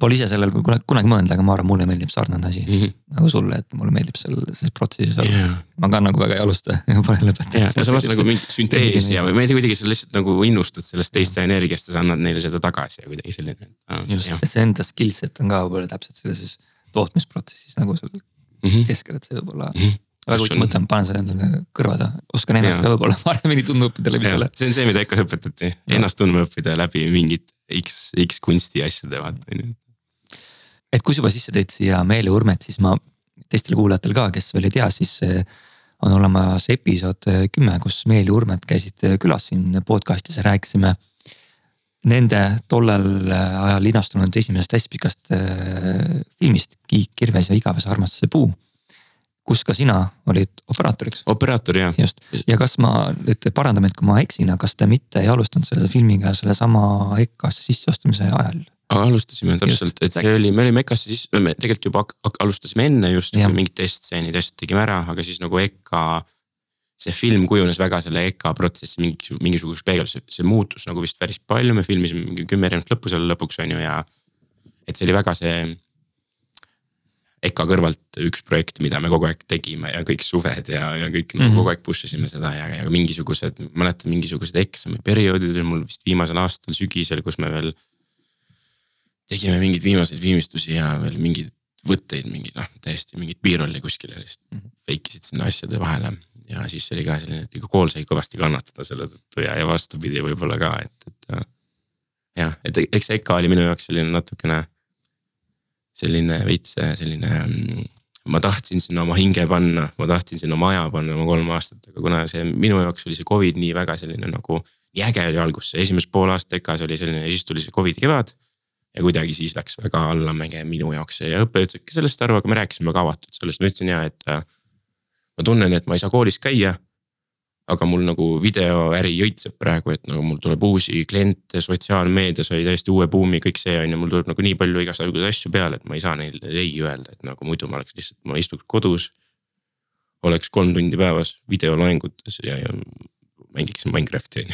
Pole ise sellel kunagi, kunagi mõelnud, aga ma arvan, mulle meeldib sarnane asi mm -hmm. nagu sulle, et mulle meeldib seal selles protsessis olla yeah.. ma ka nagu väga ei alusta ja pole lõpetanud yeah,. ja samas nagu mingi süntees ja või ma ei tea, kuidagi sa lihtsalt nagu innustud sellest teiste energiast ja sa annad neile seda tagasi ja kuidagi selline. just, see enda skill set on ka võib-olla täpselt sellises tootmisprotsessis nagu seal mm -hmm. keskel, et see võib olla mm. -hmm väga huvitav mõte, ma panen selle endale kõrva taha, oskan ennast ja. ka võib-olla paremini tundma õppida läbi selle. see on see, mida EKA-s õpetati, ennast tundma õppida läbi mingit X, X kunsti asjade vaata on ju et kui sa juba sisse tõid siia Meeli Urmet, siis ma teistele kuulajatele ka, kes veel ei tea, siis eh, on olemas episood eh, kümme, kus Meeli Urmet käisid eh, külas siin podcast'is ja rääkisime. Nende tollel ajal linastunud esimesest hästi pikast filmist Kiik, kirves ja igavese armastuse puu kus ka sina olid operaatoriks. operaator jah. just ja kas ma nüüd parandan meid, kui ma eksin, aga kas te mitte ei alustanud selle filmiga sellesama EKA-sse sisseastumise ajal? alustasime täpselt, et see oli, me olime EKA-sse siis, me tegelikult juba alustasime enne just mingid teststseenid, asjad tegime ära, aga siis nagu EKA. see film kujunes väga selle EKA protsessi mingi, mingisuguseks peegeldus, see muutus nagu vist päris palju, me filmisime mingi kümme erinevat lõppu selle lõpuks on ju ja. et see oli väga see. EKA kõrvalt üks projekt, mida me kogu aeg tegime ja kõik suved ja, ja kõik mm -hmm. kogu aeg push isime seda ja, ja mingisugused, mäletan mingisugused eksamiperioodid oli mul vist viimasel aastal sügisel, kus me veel tegime mingeid viimaseid viimistlusi ja veel mingeid võtteid, mingi noh, täiesti mingit B-rolli kuskile lihtsalt mm -hmm. fake isid sinna asjade vahele. ja siis oli ka selline, et kool sai kõvasti kannatada selle tõttu ja, ja vastupidi võib-olla ka, et, et. jah, et eks EKA oli minu jaoks selline natukene. Selline veits selline, ma tahtsin sinna oma hinge panna, ma tahtsin sinna oma aja panna oma kolm aastat, aga kuna see minu jaoks oli see Covid nii väga selline nagu. nii äge oli algus, see esimesed pool aastat EKA-s oli selline ja siis tuli see Covidi kevad ja kuidagi siis läks väga allamäge minu jaoks ja õppejõud said ka sellest aru, aga me rääkisime ka avatult sellest, ma ütlesin ja, et. Äh, ma tunnen, et ma ei saa koolis käia. Aga mul nagu videoäri jõitseb praegu, et nagu mul tuleb uusi kliente, sotsiaalmeedia sai täiesti uue buumi, kõik see on ju, mul tuleb nagu nii palju igasuguseid asju peale, et ma ei saa neile ei öelda, et nagu muidu ma oleks lihtsalt, ma istuks kodus. oleks kolm tundi päevas videoloengutes ja, ja mängiksin Minecrafti on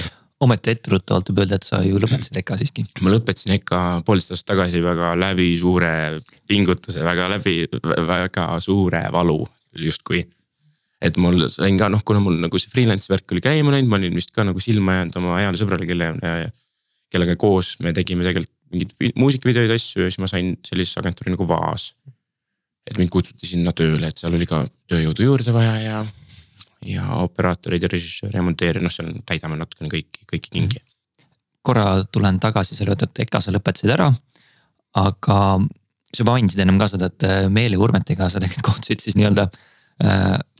ju ometi etteruttavalt võib öelda, et sa ju lõpetasid EKA siiski. ma lõpetasin EKA poolteist aastat tagasi väga läbi suure pingutuse, väga läbi, väga suure valu justkui. Et mul sain ka noh, kuna mul nagu see freelance värk oli käima läinud, ma olin vist ka nagu silma jäänud oma heale sõbrale, kelle, kellega koos me tegime tegelikult mingeid muusikavideoid, asju ja siis ma sain sellisesse agentuuri nagu Vaas. et mind kutsuti sinna tööle, et seal oli ka tööjõudu juurde vaja ja ja operaatorid ja režissöör ja monteerija, noh, seal täidame natukene kõiki, kõiki kingi. korra tulen tagasi selle juurde, et EKA sa lõpetasid ära. aga sa mainisid ennem ka seda, et Meeli Urmetiga sa tegelikult kohtusid siis nii-öelda äh,.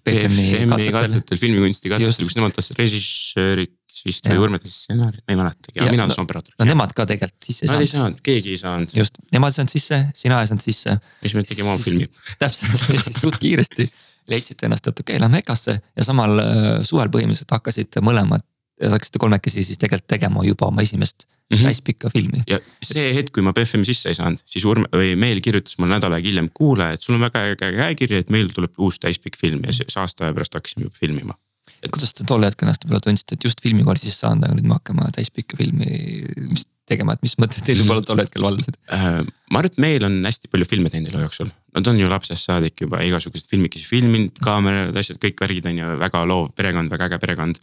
BFM-i katsetel, katsetel, filmikunsti katsetel, kus nemad tahtsid režissööriks vist või Urmet stsenaariumi, ma ei mäletagi, aga mina tahtsin operaatoriks. no nemad ka tegelikult sisse ei saanud. Nad ei saanud, keegi ei saanud. just, nemad ei saanud sisse, sina ei saanud sisse. siis me tegime oma filmi. täpselt, ja siis suht kiiresti leidsite ennast, et okei okay,, lähme EKA-sse ja samal äh, suvel põhimõtteliselt hakkasite mõlemad, hakkasite kolmekesi siis tegelikult tegema juba oma esimest mm -hmm. hästi pikka filmi. ja see hetk, kui ma BFM-i sisse ei saanud, siis Urme või Meel kirjutas mulle nädal aega hiljem, kuule, et sul on väga äge käekiri, et meil tuleb uus täispikk film ja siis aasta aja pärast hakkasime juba filmima et kuidas te tol hetkel ennast võib-olla tundsite, et just filmikooli sisse saanud, aga nüüd me hakkame täispikka filmi, mis tegema, et mis mõtted teil võib-olla tol hetkel valdasid äh,? ma arvan, et meil on hästi palju filme teinud elu jooksul, nad on ju lapsest saadik juba igasuguseid filmikesi filminud, kaamerad, asjad, kõik värgid on ju väga loov perekond, väga äge perekond.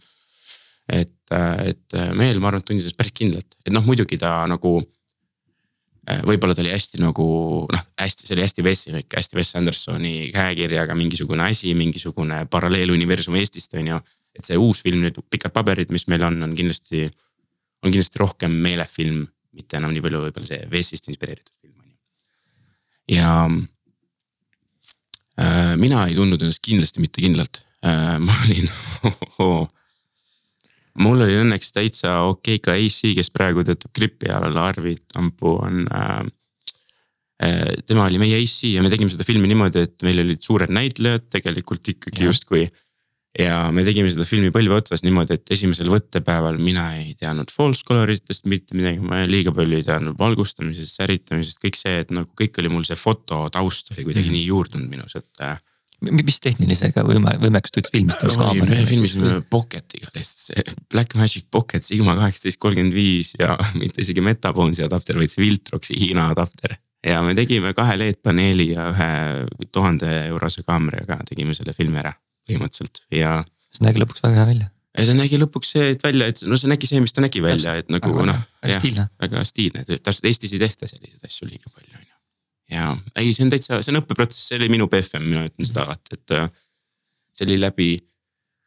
Et, et Meel, ma arvan, ennast päris kindlalt, et noh, muidugi ta nagu äh, võib-olla ta oli hästi nagu noh, hästi, see oli hästi Wessi, hästi Wes Andersoni käekirjaga mingisugune asi, mingisugune paralleeluniversum Eestist on ju. et see uus film, need pikad paberid, mis meil on, on kindlasti on kindlasti rohkem meelefilm, mitte enam nii palju võib-olla see Wesist inspireeritud film on ju. ja äh, mina ei tundnud ennast kindlasti mitte kindlalt äh,, ma olin mul oli õnneks täitsa okei ka AC, kes praegu töötab Gripi alal, Arvi Tampu on äh, äh,. tema oli meie AC ja me tegime seda filmi niimoodi, et meil olid suured näitlejad tegelikult ikkagi justkui ja me tegime seda filmi põlve otsas niimoodi, et esimesel võttepäeval mina ei teadnud false color itest mitte midagi, ma liiga palju ei teadnud valgustamisest, säritamisest, kõik see, et nagu kõik oli mul see foto taust oli kuidagi mm. nii juurdunud minus, et. Mis tehnilisega võime, võimekust üldse filmistada? me filmisime Pocketiga lihtsalt see Blackmagic Pocket Sigma kaheksateist kolmkümmend viis ja mitte isegi Metabones'i adapter, vaid see Viltroxi Hiina adapter. ja me tegime kahe LED-paneeli ja ühe tuhande eurose kaameraga tegime selle filmi ära põhimõtteliselt ja. see nägi lõpuks väga hea välja. ja see nägi lõpuks see, et välja, et no see nägi see, mis ta nägi välja, et nagu noh. väga stiilne. väga stiilne, täpselt Eestis ei tehta selliseid asju liiga palju on ju. Ja ei, see on täitsa, see on õppeprotsess, see oli minu BFM, mina ütlen seda alati, et äh, see oli läbi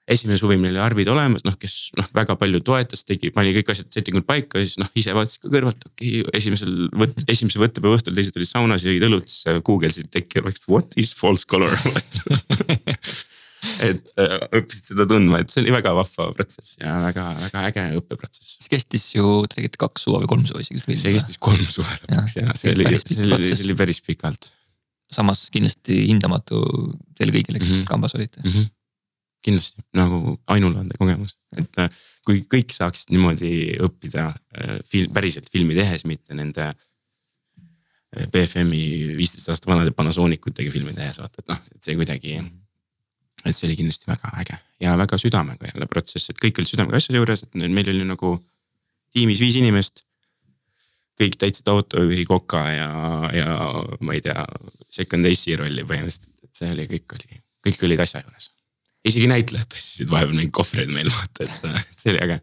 esimene suvi meil oli arvid olemas, noh, kes noh, väga palju toetas, tegi, pani kõik asjad, setting ud paika ja siis noh, ise vaatasid ka kõrvalt, okei okay,, esimesel võt-, esimese võttepäeva õhtul teised olid saunas, jõid õlut, siis guugeldasid tekki ja what is false color et äh, õppisid seda tundma, et see oli väga vahva protsess ja väga-väga äge õppeprotsess. see kestis ju tegelikult kaks suve või kolm suve isegi. see kestis kolm suve lõpuks ja, ja see oli, see oli, see oli päris pikalt. samas kindlasti hindamatu teile kõigile, kes mm -hmm. kambas olite mm. -hmm. kindlasti nagu ainulaadne kogemus, et äh, kui kõik saaksid niimoodi õppida äh, film, päriselt filmi tehes, mitte nende BFM-i viisteist aastat vanade Panasonicutega filmi tehes vaata, et noh, et see kuidagi mm. -hmm et see oli kindlasti väga äge ja väga südamega jälle protsess, et kõik olid südamega asjade juures, et meil oli nagu tiimis viis inimest. kõik täitsid autojuhi koka ja, ja ma ei tea, second AC rolli põhimõtteliselt, et see oli, kõik oli, kõik olid asja juures. isegi näitlejad tõstsid vahepeal neid kohvreid meil vaata, et see oli äge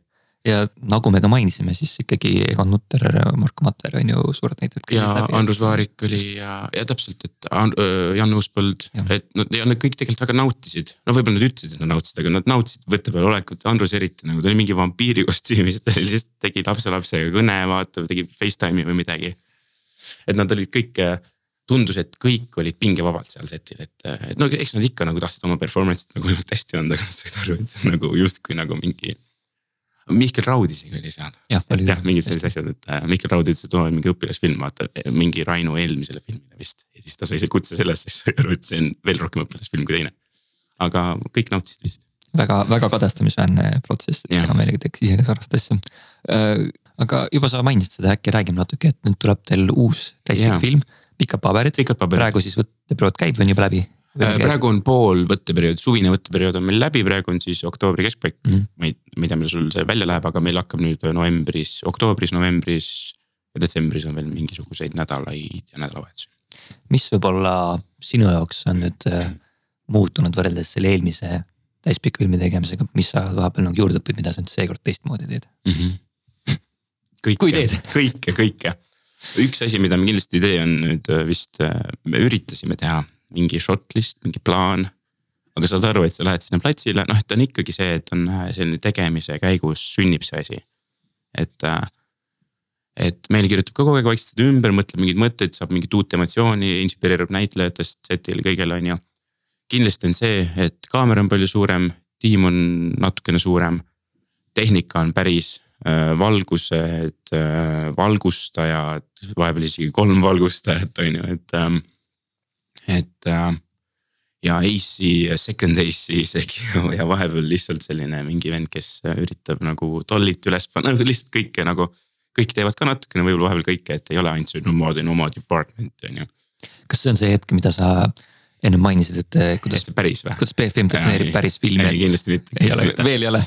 ja nagu me ka mainisime, siis ikkagi Egon Nutter, Marko Mater on ju suured näitlejad. ja Andrus Vaarik oli ja, ja täpselt, et Jan Uuspõld, et nad ja nad kõik tegelikult väga nautisid. no võib-olla nad ütlesid, et nad nautisid, aga nad nautisid võtte peal olekut, Andrus eriti nagu ta oli mingi vampiiri kostüümis, ta lihtsalt tegi lapselapsega kõne, vaata tegi Facetime'i või midagi. et nad olid kõik tundus, et kõik olid pingevabalt seal setil, et, et no eks nad ikka nagu tahtsid oma performance'it nagu hästi anda, aga nad said aru, et see on nagu justkui nagu mingi Mihkel Raud isegi oli seal. jah, mingid sellised asjad, et äh, Mihkel Raud ütles, et oo mingi õpilasfilm, vaata mingi Raino eelmisele filmile vist. ja siis ta sai see kutse sellest, siis aru, et see on veel rohkem õpilasfilm kui teine. aga kõik nautisid vist. väga, väga kadestamisväärne protsess, et hea meelega teeks ise sarnast asja äh,. aga juba sa mainisid seda, äkki räägime natuke, et nüüd tuleb teil uus täispikk film, Pikad paberid. praegu siis võtteperiood käib, on juba läbi Äh, praegu on pool võtteperiood, suvine võtteperiood on meil läbi, praegu on siis oktoobri keskpaik mm. -hmm. ma ei, ma ei tea, millal sul see välja läheb, aga meil hakkab nüüd novembris, oktoobris, novembris ja detsembris on veel mingisuguseid nädalaid ja nädalavahetusi. mis võib-olla sinu jaoks on nüüd äh, muutunud võrreldes selle eelmise täispikka filmi tegemisega, mis sa vahepeal nagu juurde õpid, mida sa nüüd seekord teistmoodi teed mm? -hmm. kõike, kõike, kõike. üks asi, mida me kindlasti ei tee, on nüüd äh, vist, me üritasime teha mingi shot list, mingi plaan. aga saad aru, et sa lähed sinna platsile, noh, et on ikkagi see, et on äh, selline tegemise käigus sünnib see asi. et, äh, et meil kirjutab ka kogu aeg vaikselt ümber, mõtleb mingeid mõtteid, saab mingit uut emotsiooni, inspireerub näitlejatest, set'il kõigele on ju. kindlasti on see, et kaamera on palju suurem, tiim on natukene suurem. tehnika on päris äh, valgused, valgustajad, vahepeal isegi kolm valgustajat on ju, et ähm, et äh, ja AC, second AC isegi ja vahepeal lihtsalt selline mingi vend, kes üritab nagu tollit üles panna, nagu lihtsalt kõike nagu. kõik teevad ka natukene võib-olla vahepeal kõike, et ei ole ainult see nomad ja nomad department on ju. kas see on see hetk, mida sa enne mainisid, et eh, kuidas. päris või? kuidas BFM defineerib päris filmi? ei, kindlasti mitte. ei ole, veel ei ole.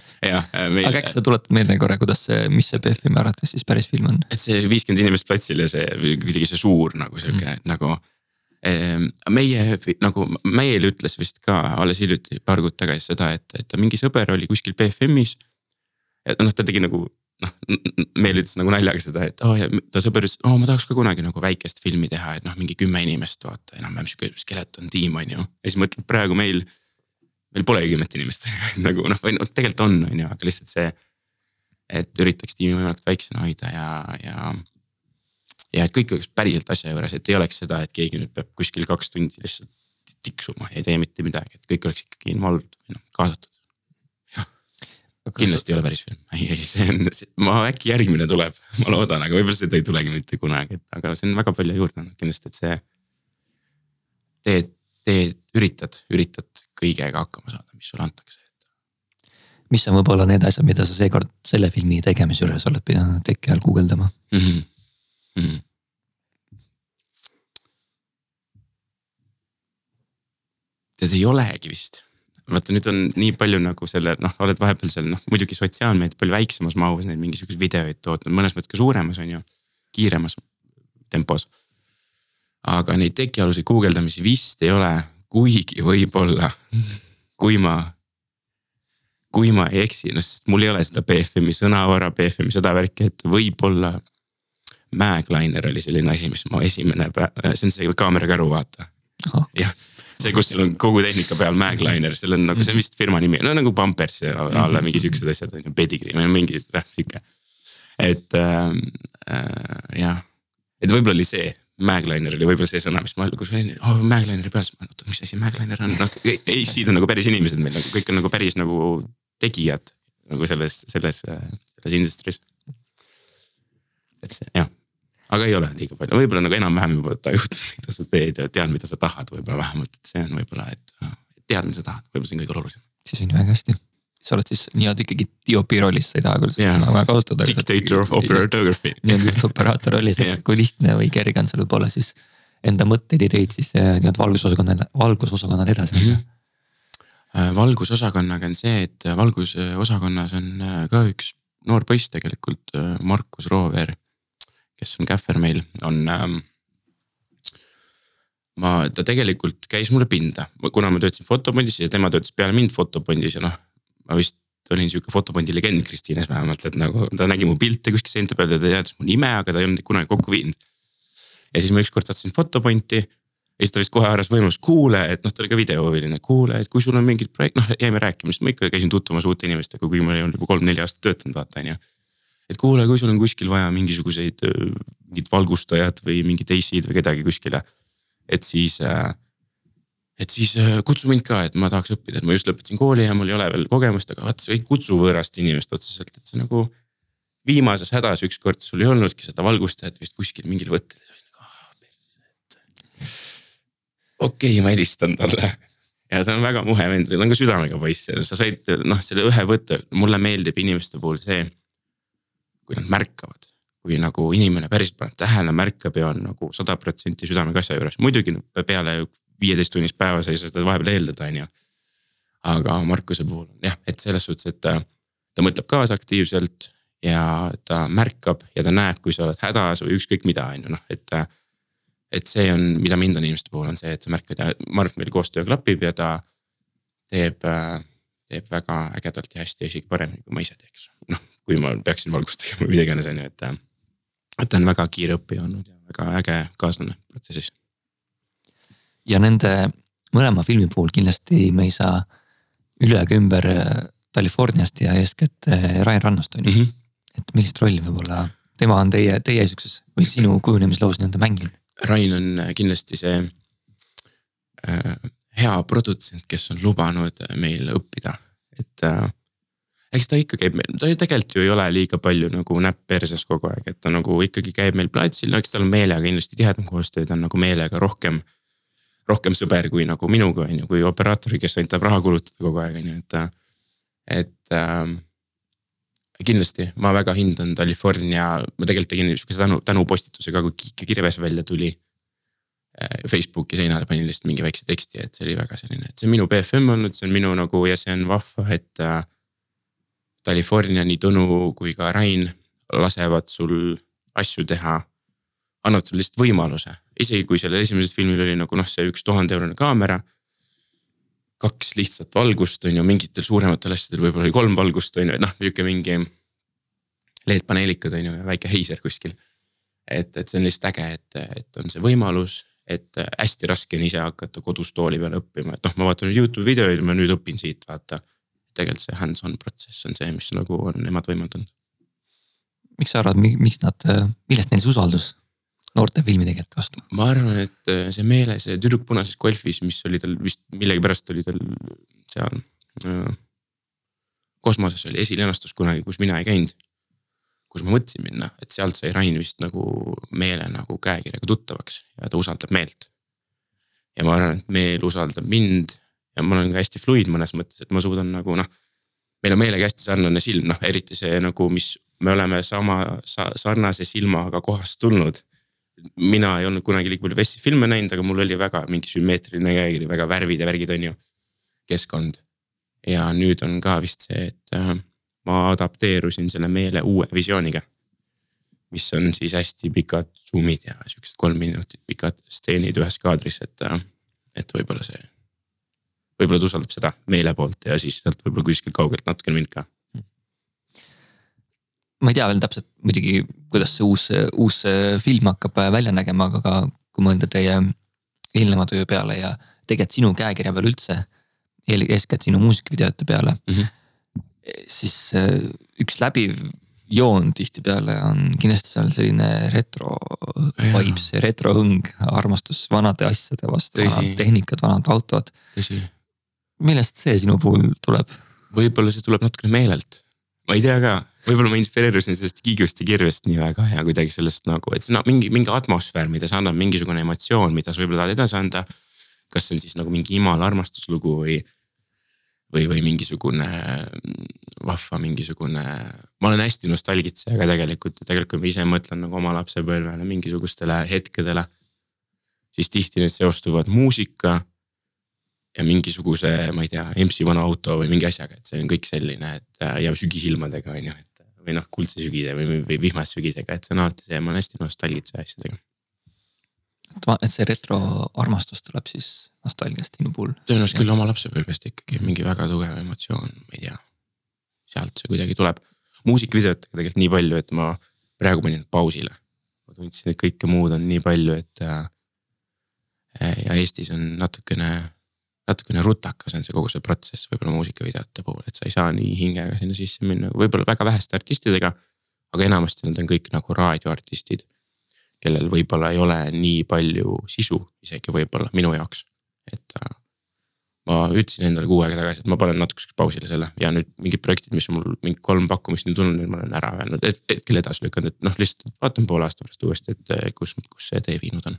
Meil... aga äkki sa tuletad meelde korra, kuidas see, mis see BFM-i arvates siis päris film on? et see viiskümmend inimest platsil ja see kuidagi see suur nagu sihuke mm. nagu meie nagu Meel ütles vist ka alles hiljuti, paar kuud tagasi seda, et, et mingi sõber oli kuskil BFM-is. ja noh, ta tegi nagu noh, Meel ütles nagu naljaga seda, et oh, ja ta sõber ütles, oo ma tahaks ka kunagi nagu väikest filmi teha, et noh, mingi kümme inimest vaata enam-vähem sihuke skeleton tiim on ju. ja siis mõtled praegu meil, meil polegi kümmet inimest nagu noh, või noh tegelikult on, on ju, aga lihtsalt see. et üritaks tiimi võimalikult väiksena hoida ja, ja ja et kõik oleks päriselt asja juures, et ei oleks seda, et keegi nüüd peab kuskil kaks tundi lihtsalt tiksuma ja ei tee mitte midagi, et kõik oleks ikkagi involved või noh kaasatud. kindlasti ei ole päris film, ei, ei see on, ma äkki järgmine tuleb, ma loodan, aga võib-olla seda ei tulegi mitte kunagi, et aga see on väga palju juurde andnud kindlasti, et see. teed, teed, üritad, üritad kõigega hakkama saada, mis sulle antakse mis on võib-olla need asjad, mida sa seekord selle filmi tegemise juures oled pidanud teki all guugeldama mm? -hmm. Mm tead ei olegi vist. vaata nüüd on nii palju nagu selle noh, oled vahepeal seal noh, muidugi sotsiaalmeedia palju väiksemas mahus neid mingisuguseid videoid tootnud, mõnes mõttes ka suuremas on ju, kiiremas tempos. aga neid tekialuseid guugeldamisi vist ei ole, kuigi võib-olla, kui ma kui ma ei eksi, no sest mul ei ole seda BFM-i sõnavara, BFM-i seda värki, et võib-olla. Magliner oli selline asi, mis mu esimene päev, see on see kaamerakäru, vaata. jah, see, kus sul on kogu tehnika peal Magliner, seal on nagu, see on vist firma nimi, no nagu Pampers ja alla mingi siuksed asjad on ju, Pedigree või mingi noh sihuke. et äh, äh, jah, et võib-olla oli see Magliner oli võib-olla see sõna, mis ma, kus oli oh, Maglineri peal, siis ma, oota, mis asi Magliner on, noh AC-d on nagu päris inimesed meil nagu kõik on nagu päris nagu tegijad nagu selles, selles, selles industry's. et see jah, aga ei ole liiga palju, võib-olla nagu enam-vähem juba tajud, mida sa teed ja tead, mida sa tahad, võib-olla vähemalt, et see on võib-olla, et tead, mida sa tahad, võib-olla see on kõige olulisem. siis on ju väga hästi. Sa oled siis nii-öelda ikkagi diopi rollis, sa ei taha küll seda sõna väga kasutada. Dictator of operatoography. nii-öelda just operaator rollis, et kui lihtne või kerge on seal võib-olla siis enda mõtteid, ideid siis nii-öelda valgusosakonnale, valgusosakonnale edasi anda. Mm -hmm Äh, valgusosakonnaga on see, et äh, valgusosakonnas on äh, ka üks noor poiss tegelikult, Markus Roover, kes on kähver meil, on ähm,. ma, ta tegelikult käis mulle pinda, kuna ma töötasin fotopondis ja tema töötas peale mind fotopondis ja noh, ma vist olin sihuke fotopondi legend Kristiines vähemalt, et nagu ta nägi mu pilte kuskil seinte peal ja ta teadis mu nime, aga ta ei olnud kunagi kokku viinud. ja siis ma ükskord sattusin fotoponti ja siis ta vist kohe haaras võimalust, kuule, et noh, ta oli ka videohuviline, kuule, et kui sul on mingid projekt, noh jäime rääkima, sest ma ikka käisin tutvumas uute inimestega, kuigi ma olin juba kolm-neli aastat töötanud, vaata on ju. Et kuule, kui sul on kuskil vaja mingisuguseid, mingit valgustajat või mingit AC-d või kedagi kuskile. et siis, et siis kutsu mind ka, et ma tahaks õppida, et ma just lõpetasin kooli ja mul ei ole veel kogemust, aga vaata sa ei kutsu võõrast inimest otseselt, et see nagu. viimases hädas ükskord sul ei olnudki seda valgustajat vist kuskil mingil võttel okei okay,, ma helistan talle. ja ta on väga muhe vend, ta on ka südamega poiss ja sa said noh, selle ühe võtte, mulle meeldib inimeste puhul see. Kui nad märkavad, kui nagu inimene päriselt paneb tähele, märkab ja on nagu sada protsenti südamega asja juures, muidugi peale viieteist tunnist päevas ei saa seda vahepeal eeldada, on ju. aga Markuse puhul jah, et selles suhtes, et ta, ta mõtleb kaasa aktiivselt ja ta märkab ja ta näeb, kui sa oled hädas või ükskõik mida, on ju noh, et et see on, mida ma hindan inimeste puhul, on see, et sa märkad ja ma arvan, et meil koostöö klapib ja ta teeb, teeb väga ägedalt ja hästi ja isegi paremini, kui ma ise teeks. Kui ma peaksin valgust tegema või mida iganes, on ju, et. et ta on väga kiire õppija olnud ja väga äge kaaslane protsessis. ja nende mõlema filmi puhul kindlasti me ei saa üle ega ümber Californiast ja eeskätt eh, Ryan Rannust on ju mm. -hmm. et millist rolli võib-olla tema on teie, teie siukses või sinu kujunemisloos nii-öelda mänginud? Rain on kindlasti see äh, hea produtsent, kes on lubanud meil õppida, et äh, eks ta ikka käib meil, ta ju tegelikult ju ei ole liiga palju nagu näpp perses kogu aeg, et ta nagu ikkagi käib meil platsil, no eks tal on meelega kindlasti tihedam koostöö, ta on nagu meelega rohkem. rohkem sõber kui nagu minuga on ju, kui operaatori, kes ainult tahab raha kulutada kogu aeg on ju, et, et äh, kindlasti, ma väga hindan California, ma tegelikult tegin sihukese tänu, tänupostituse ka, kui kirves välja tuli. Äh, Facebooki seinale panin lihtsalt mingi väikse teksti, et see oli väga selline, et see on minu BFM olnud, see on minu nagu ja see on vahva, et äh,. California, nii Tõnu kui ka Rain lasevad sul asju teha. annavad sulle lihtsalt võimaluse, isegi kui sellel esimesel filmil oli nagu noh, see üks tuhande eurone kaamera kaks lihtsat valgust on ju, mingitel suurematel asjadel võib-olla oli kolm valgust on ju, noh nihuke mingi. LED-paneelikad on ju ja väike heiser kuskil. et, et see on lihtsalt äge, et, et on see võimalus, et hästi raske on ise hakata kodus tooli peal õppima, et noh, ma vaatan Youtube'i videoid, ma nüüd õpin siit vaata. Tegelikult see hands-on protsess on see, mis nagu on nemad võimaldanud. miks sa arvad, miks nad, millest neil see usaldus noorte filmitegijate vastu? ma arvan, et äh, see meele, see tüdruk punases golfis, mis oli tal vist millegipärast oli tal seal äh,. kosmoses oli esilinastus kunagi, kus mina ei käinud. kus ma mõtlesin minna, et sealt sai Rain vist nagu meele nagu käekirjaga tuttavaks ja ta usaldab meelt. ja ma arvan, et meel usaldab mind ja ma olen ka hästi fluid mõnes mõttes, et ma suudan nagu noh. meil on meelega hästi sarnane silm, noh eriti see nagu, mis me oleme sama sa, sarnase silmaga kohast tulnud mina ei olnud kunagi liiga palju Vessi filme näinud, aga mul oli väga mingi sümmeetriline käekiri, väga värvid ja värgid on ju. keskkond. ja nüüd on ka vist see, et äh, ma adapteerusin selle meele uue visiooniga. mis on siis hästi pikad zoom'id ja siuksed kolm minutit pikad stseenid ühes kaadris, et, äh, et võib-olla see. Võib-olla ta usaldab seda meele poolt ja siis sealt võib-olla kuskilt kaugelt natukene mind ka ma ei tea veel täpselt muidugi, kuidas see uus, uus film hakkab välja nägema, aga kui mõelda teie eelneva töö peale ja tegelikult sinu käekirja peale üldse. eeskätt sinu muusikavideote peale mm. -hmm. siis äh, üks läbiv joon tihtipeale on kindlasti seal selline retro vibes, retro hõng, armastus vanade asjade vastu, vanad tehnikad, vanad autod. Millest see sinu puhul tuleb? võib-olla see tuleb natukene meelelt, ma ei tea ka võib-olla ma inspireerusin sellest Kiigust ja Kirvest nii väga ja kuidagi sellest nagu, et see on mingi, mingi atmosfäär, mida see annab, mingisugune emotsioon, mida sa võib-olla tahad edasi anda. kas see on siis nagu mingi imala armastuslugu või, või, või mingisugune vahva mingisugune. ma olen hästi nostalgitseja tegelikult ja tegelikult kui ma ise mõtlen nagu oma lapsepõlvele mingisugustele hetkedele. siis tihti need seostuvad muusika ja mingisuguse, ma ei tea, EMS-i vana auto või mingi asjaga, et see on kõik selline, et ja sügisilmadega on ju, et või noh, kuldse sügise või, või vihmase sügisega, et see on alati see, ma olen hästi nostalgitse asjadega. et, et see retro armastus tuleb siis nostalgiast sinu puhul? tõenäoliselt küll oma lapsepõlvest ikkagi mingi väga tugev emotsioon, ma ei tea. sealt see kuidagi tuleb. muusikavideotega tegelikult nii palju, et ma praegu panin pausile. ma tundsin, et kõike muud on nii palju, et äh,. ja Eestis on natukene natukene rutakas on see kogu see protsess võib-olla muusikavideote puhul, et sa ei saa nii hingega sinna sisse minna, võib-olla väga väheste artistidega. aga enamasti nad on kõik nagu raadioartistid, kellel võib-olla ei ole nii palju sisu isegi võib-olla minu jaoks, et äh, ma ütlesin endale kuu aega tagasi, et ma panen natukeseks pausile selle ja nüüd mingid projektid, mis mul mingi kolm pakkumist on tulnud, nüüd ma olen ära öelnud, et hetkel edasi lükanud, et noh, lihtsalt vaatan poole aasta pärast uuesti, et kus, kus see tee viinud on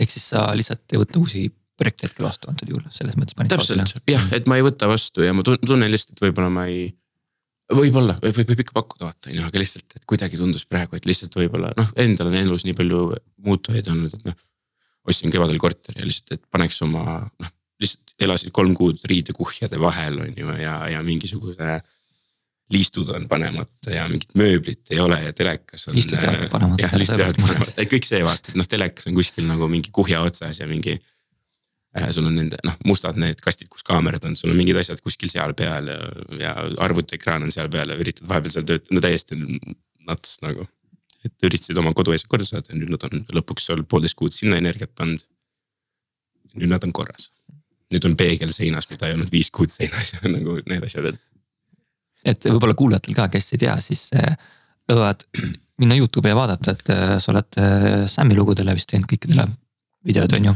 ehk siis sa lihtsalt ei võta uusi projekte hetkel vastu antud juhul, selles mõttes täpselt jah, et ma ei võta vastu ja ma tunnen lihtsalt, et võib-olla ma ei. võib-olla võib, võib ikka pakkuda vaata on ju, aga lihtsalt, et kuidagi tundus praegu, et lihtsalt võib-olla noh, endal on elus nii palju muutujaid olnud, et noh. ostsin kevadel korteri ja lihtsalt, et paneks oma noh, lihtsalt elasin kolm kuud riidekuhjade vahel on ju ja, ja mingisuguse liistud on panemata ja mingit mööblit ei ole ja telekas on. liistud jäävad panemata. jah, liistud jäävad panemata, et kõik see vaata, et noh, telekas on kuskil nagu mingi kuhja otsas ja mingi äh,. sul on nende noh, mustad need kastid, kus kaamerad on, sul on mingid asjad kuskil seal peal ja, ja arvutiekraan on seal peal ja üritad vahepeal seal töötada, no täiesti nuts nagu. et üritasid oma koduasjad korda saada ja nüüd nad on lõpuks seal poolteist kuud sinna energiat pannud. nüüd nad on korras. nüüd on peegel seinas, mida ei olnud viis kuud seinas ja nagu need asjad, et et võib-olla kuulajatel ka, kes ei tea, siis äh, võivad minna Youtube'i ja vaadata, et äh, sa oled äh, Sämmi lugudele vist teinud kõikidele videod on ju.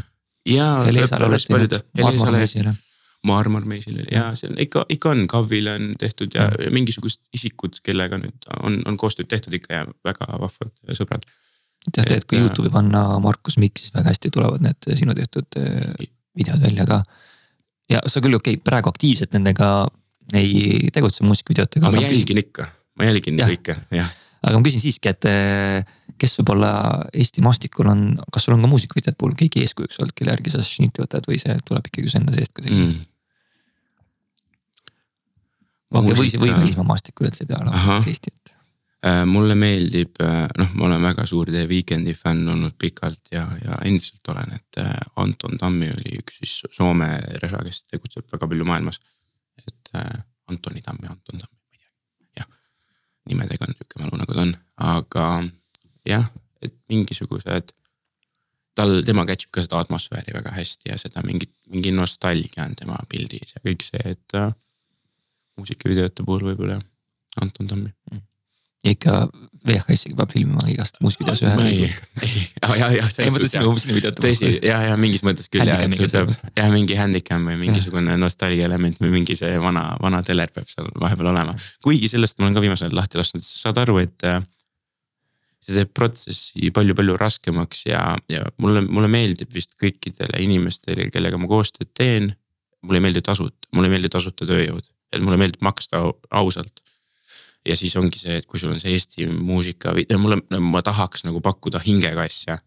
ja, päris Helesale, Marmor Meisile ja see on ikka, ikka on, KAV-ile on tehtud ja, ja mingisugused isikud, kellega nüüd on, on koostööd tehtud ikka ja väga vahvad sõbrad. tead, et kui Youtube'i panna Markus Mikk, siis väga hästi tulevad need sinu tehtud videod välja ka. ja sa küll okei okay,, praegu aktiivselt nendega ei tegutse muusikavideotega. ma jälgin ikka, ma jälgin ja. kõike, jah. aga ma küsin siiski, et eh, kes võib-olla Eesti maastikul on, kas sul on ka muusikavideote puhul keegi eeskujuks olnud, kelle järgi sa šnitti võtad või see tuleb ikkagi su enda seest kuidagi mm.? okei okay,, või, või välismaa maastikul, et see ei pea olema Eesti, et äh, mulle meeldib, äh, noh, ma olen väga suur The Weeknd'i fänn olnud pikalt ja, ja endiselt olen, et äh, Anton Tammi oli üks siis Soome resa, kes tegutseb väga palju maailmas Antoni Tamm ja Anton Tamm, ma ei tea, jah. nimedega on sihuke mälu nagu ta on, aga jah, et mingisugused. tal, tema catch ib ka seda atmosfääri väga hästi ja seda mingit, mingi nostalgia on tema pildis ja kõik see, et äh, muusikavideote puhul võib-olla jah, Anton Tammi mm ikka VHS-iga peab filmima igast muusikavideos ühe. ei, ei, ja, ja ei mõtle sinu, sinu videot. tõsi, ja, ja mingis mõttes küll jah, et sul peab jah, mingi handicam või mingisugune nostalgia element või mingi see vana, vana teler peab seal vahepeal olema. kuigi sellest ma olen ka viimasel ajal lahti lasknud, saad aru, et äh, see teeb protsessi palju-palju raskemaks ja, ja mulle, mulle meeldib vist kõikidele inimestele, kellega ma koostööd teen. mulle ei meeldi tasuta, mulle ei meeldi tasuta tööjõud, et mulle meeldib maksta ausalt ja siis ongi see, et kui sul on see Eesti muusika mulle, ma tahaks nagu pakkuda hingega asja.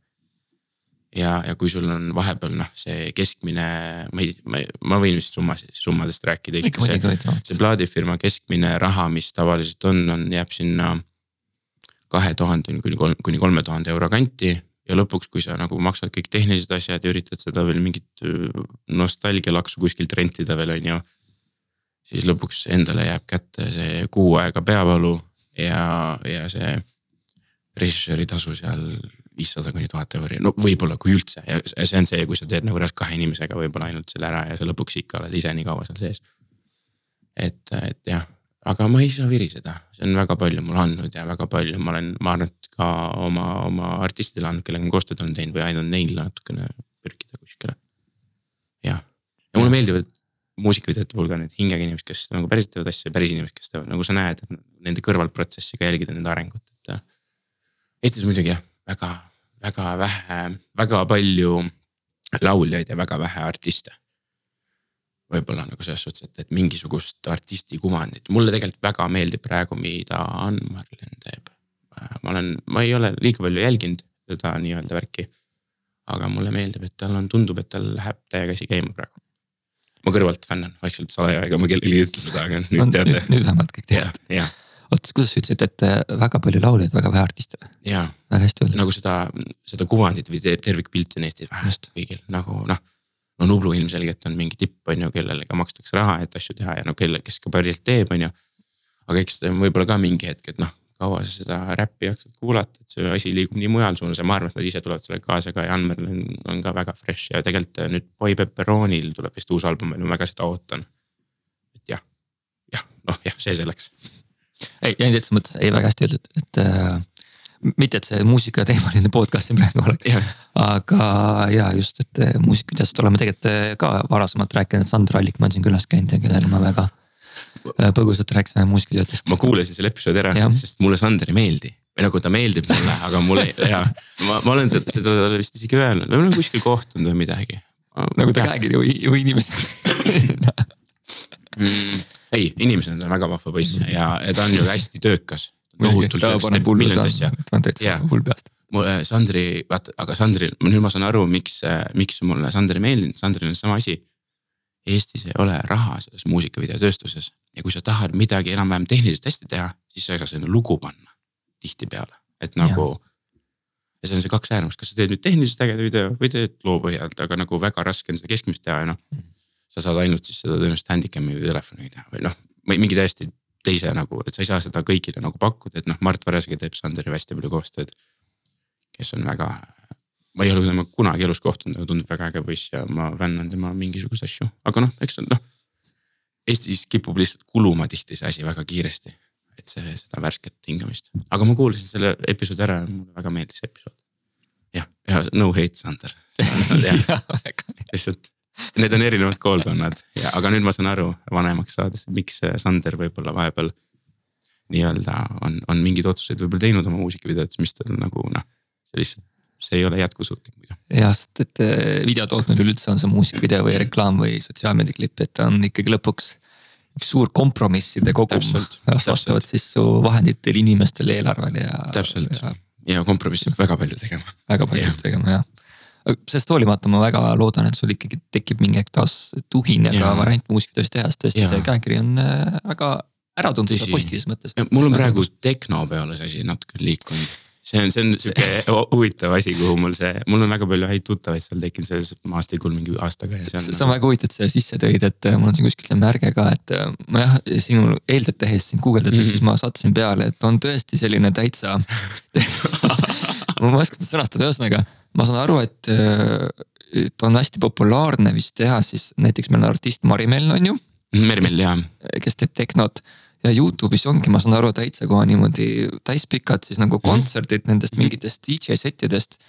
ja, ja kui sul on vahepeal noh, see keskmine, ma ei, ma, ma võin vist summasid, summadest rääkida ikka see, see plaadifirma keskmine raha, mis tavaliselt on, on, jääb sinna. kahe tuhandeni kuni kolm, kuni kolme tuhande euro kanti ja lõpuks, kui sa nagu maksad kõik tehnilised asjad ja üritad seda veel mingit nostalgialaksu kuskilt rentida veel on ju siis lõpuks endale jääb kätte see kuu aega peavalu ja, ja see režissööri tasu seal viissada kuni tuhat euri, no võib-olla, kui üldse ja see on see, kui sa teed nagu reaalselt kahe inimesega võib-olla ainult selle ära ja sa lõpuks ikka oled ise nii kaua seal sees. et, et jah, aga ma ei saa viriseda, see on väga palju mulle andnud ja väga palju ma olen, ma arvan, et ka oma, oma artistidele andnud, kellega ma koostööd olen teinud või aidanud neil natukene pürgida kuskile. jah, ja mulle meeldivad muusikavideote puhul ka need hingega inimesed, kes nagu päriselt teevad asju ja päris inimesed, kes teevad, nagu sa näed, et nende kõrvalprotsessi ka jälgida nende arengut, et. Äh, Eestis muidugi jah, väga, väga vähe, väga palju lauljaid ja väga vähe artiste. võib-olla nagu selles suhtes, et, et mingisugust artisti kuvandit, mulle tegelikult väga meeldib praegu, mida Ann Marlen teeb. Äh, ma olen, ma ei ole liiga palju jälginud seda nii-öelda värki. aga mulle meeldib, et tal on, tundub, et tal läheb täie käsi käima praegu ma kõrvalt fännan vaikselt salaja, ega ma kellelegi ei ütle seda, aga nüüd no, teate. nüüd vähemalt kõik teavad. oota, kuidas sa ütlesid, et äh, väga palju lauljaid, väga vähe artiste väga hästi öeldud. nagu seda, seda kuvandit või tervikpilti on Eestis vähe kõigil nagu noh. no Nublu ilmselgelt on mingi tipp, on ju, kellele ka makstakse raha, et asju teha ja no kelle, kes ka päriselt teeb, on ju. aga eks võib-olla ka mingi hetk, et noh kaua sa seda räppi jaksad kuulata, et see asi liigub nii mujal suunas ja ma arvan, et nad ise tulevad sellega kaasa ka ja Anmerl on, on ka väga fresh ja tegelikult nüüd Boy Pepperonil tuleb vist uus album ma väga seda ootan. et jah, jah, noh jah, see selleks. ei, ei täitsa mõttes, ei väga hästi öeldud, et äh, mitte, et see muusikateemaline podcast siin praegu oleks, aga ja just, et äh, muusikavideost oleme tegelikult äh, ka varasemalt rääkinud, Sandra Allikmaa on siin külas käinud ja kellele ma väga Äh, põgusalt rääkisime muusikateatest. ma kuulasin selle episoodi ära, sest mulle Sander ei meeldi või nagu ta meeldib mulle, aga mulle ja ma, ma olen seda talle vist isegi öelnud, me oleme kuskil kohtunud või midagi. nagu ta käekiri või, või inimesena mm,. ei, inimesena ta on väga vahva poiss ja, ja ta on ju hästi töökas. tohutult töökas, teeb miljonit asja. ta on täitsa hull peast. Sandri, vaata, aga Sandri, nüüd ma saan aru, miks, miks mulle Sander ei meeldinud, Sandril on sama asi Eestis ei ole raha selles muusikavideotööstuses ja kui sa tahad midagi enam-vähem tehniliselt hästi teha, siis sa ei saa sinna lugu panna tihtipeale, et nagu. ja see on see kaks äärmust, kas sa teed nüüd tehniliselt ägeda video või teed loo põhjalt, aga nagu väga raske on seda keskmist teha ja noh. sa saad ainult siis seda tõenäoliselt handicam'i või telefoniga teha või noh, või mingi täiesti teise nagu, et sa ei saa seda kõigile nagu pakkuda, et noh, Mart Varesega teeb Sanderiga hästi palju koostööd. kes on väga ma ei ole temaga kunagi elus kohtunud, aga tundub väga äge poiss ja ma fännan tema mingisuguseid asju, aga noh, eks noh. Eestis kipub lihtsalt kuluma tihti see asi väga kiiresti, et see, seda värsket hingamist, aga ma kuulasin selle episoodi ära ja mulle väga meeldis see episood. jah, ja no hate Sander. Lihtsalt need on erinevad koolkonnad. Ja, aga nüüd ma saan aru vanemaks saades, miks Sander võib-olla vahepeal nii-öelda on, on mingeid otsuseid võib-olla teinud oma muusikavideotes, mis tal nagu noh, see lihtsalt see ei ole jätkusuutlik muidu. jah, sest et eh, video tootmine üleüldse on see muusikavideo või reklaam või sotsiaalmeedia klipp, et ta on ikkagi lõpuks üks suur kompromisside kogum. vastavalt siis su vahenditel, inimestel, eelarvel ja. täpselt ja, ja kompromissi peab väga palju tegema. väga palju peab tegema jah sellest hoolimata ma väga loodan, et sul ikkagi tekib mingi hetk taas tuhin ja, ja ka variant muusikatöös teha, sest tõesti see käekiri on eh, väga äratuntav positiivses mõttes. mul on praegu tehno peale see asi natuke liikunud see on, see on sihuke huvitav asi, kuhu mul see, mul on väga palju häid tuttavaid seal tekkinud selles maastikul mingi aastaga ja see on. see on väga huvitav, et sa sisse tõid, et äh, mul on siin kuskil märge ka, et äh, ma jah, sinu eeltööd tehes sind guugeldades mm, -hmm. siis ma sattusin peale, et on tõesti selline täitsa ma ei oska seda sõnastada, ühesõnaga ma saan aru, et, äh, et on hästi populaarne vist teha siis näiteks meil on artist Mari Mell on ju. Meri Mell jah. kes teeb tehnot ja Youtube'is ongi, ma saan aru, täitsa kohe niimoodi täispikad siis nagu Mhm. kontserdid nendest mingitest DJ settidest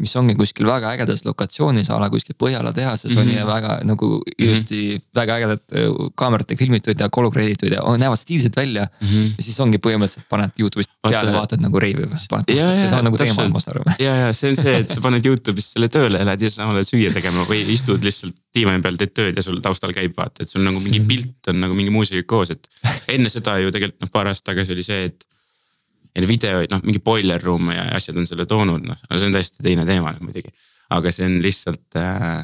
mis ongi kuskil väga ägedas lokatsioonis a la kuskil Põhjala tehases mm -hmm. on Mhm. ja väga nagu ilusti mm -hmm. väga ägedad äh, kaameratega filmitud ja kolokraditud ja oh, näevad stiilsed välja mm. Mhm. ja siis ongi põhimõtteliselt paned Youtube'ist peale vaatad nagu reivi või paned Ja, ja, see on nagu teema, ma saan aru ja, ja see on see, et sa paned Youtube'is selle tööle ja lähed ise samale süüa tegema või istud lihtsalt diivani peal, teed tööd ja sul taustal käib vaata, et sul nagu mingi pilt on nagu mingi muusika koos, et. enne seda ju tegelikult noh, paar aastat tagasi oli see, et. Ja videoid, noh mingi boiler room ja asjad on selle toonud, noh, aga see on täiesti teine teema muidugi. aga see on lihtsalt äh,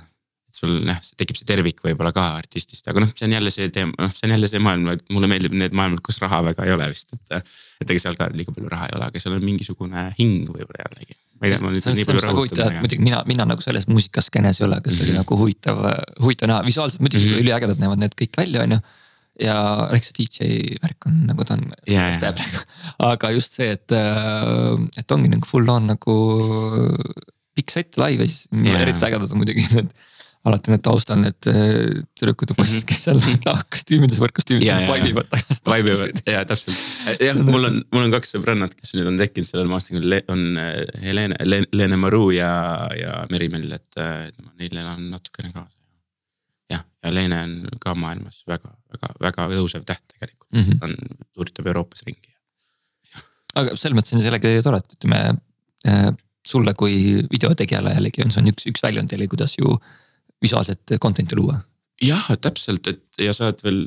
et sul noh, tekib see tervik võib-olla ka artistist, aga noh, see on jälle see teema, noh, see on jälle see maailm, et mulle meeldib need maailmad, kus raha väga ei ole vist, et. et ega seal ka liiga palju raha ei ole, aga seal on mingisugune hing võib-olla jällegi. ma ei tea, ma nüüd see nii see palju et aga. muidugi mina, mina nagu selles muusikaskeenes ei ole, kas ta oli Mhm. nagu huvitav, huvitav näha, visuaalselt muidugi mm. -hmm. üliägedad näevad need kõik välja, on ju. Ja eks see DJ värk on nagu ta on jääb. aga just see, et, äh, et ongi nagu full on nagu pikk sett live ja siis Jaa. eriti ägedad on muidugi need. alati need taustal need äh, tüdrukud ja poisid, kes seal nahkkostüümides, võrkkostüümides Mhm. Jaa. vaibivad tagasi. vaibivad ja täpselt, jah, mul on, mul on kaks sõbrannat, kes nüüd on tekkinud sellel maastikul, on äh, Helene, Lene Maru ja, ja Merimell, et äh, neil on natukene kaasa. Ja Lene on ka maailmas väga, väga, väga tõusev täht tegelikult mm. -hmm. ta on, tuuritab Euroopas ringi. aga selles mõttes on sellega tore, et ütleme äh, sulle kui videotegijale jällegi on, see on üks, üks väljund jälle, kuidas ju visuaalset content'i luua. jah, täpselt, et ja saad veel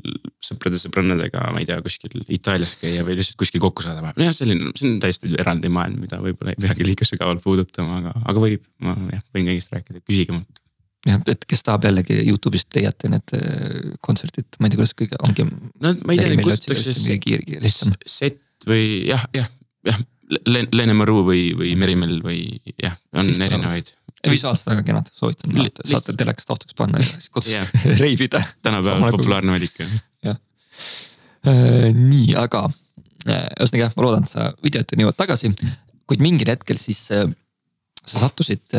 sõprade-sõbrannadega, ma ei tea, kuskil Itaalias käia või lihtsalt kuskil kokku saada vahepeal, jah, selline, see on täiesti eraldi maailm, mida võib-olla ei peagi liiga sügavalt puudutama, aga, aga võib, ma jah, võin kõigest rääkida, küsige mult. Jah, et kes tahab jällegi Youtube'ist leiate need äh, kontserdid, ma ei tea, kuidas kõige ongi. no ma ei tea, kiir- lihtsam. set või jah, jah, jah, Lene Maru või, või Merimell või jah, on Siis tulevad. erinevaid. visuaalselt väga kenad, soovitan vaadata, saate telekast taustaks panna ja siis kodus Jah. reivida. tänapäeval populaarne valik jah. Äh, nii, aga äh, ühesõnaga jah, ma loodan, et sa videot jõuad tagasi, kuid mingil hetkel siis sa sattusid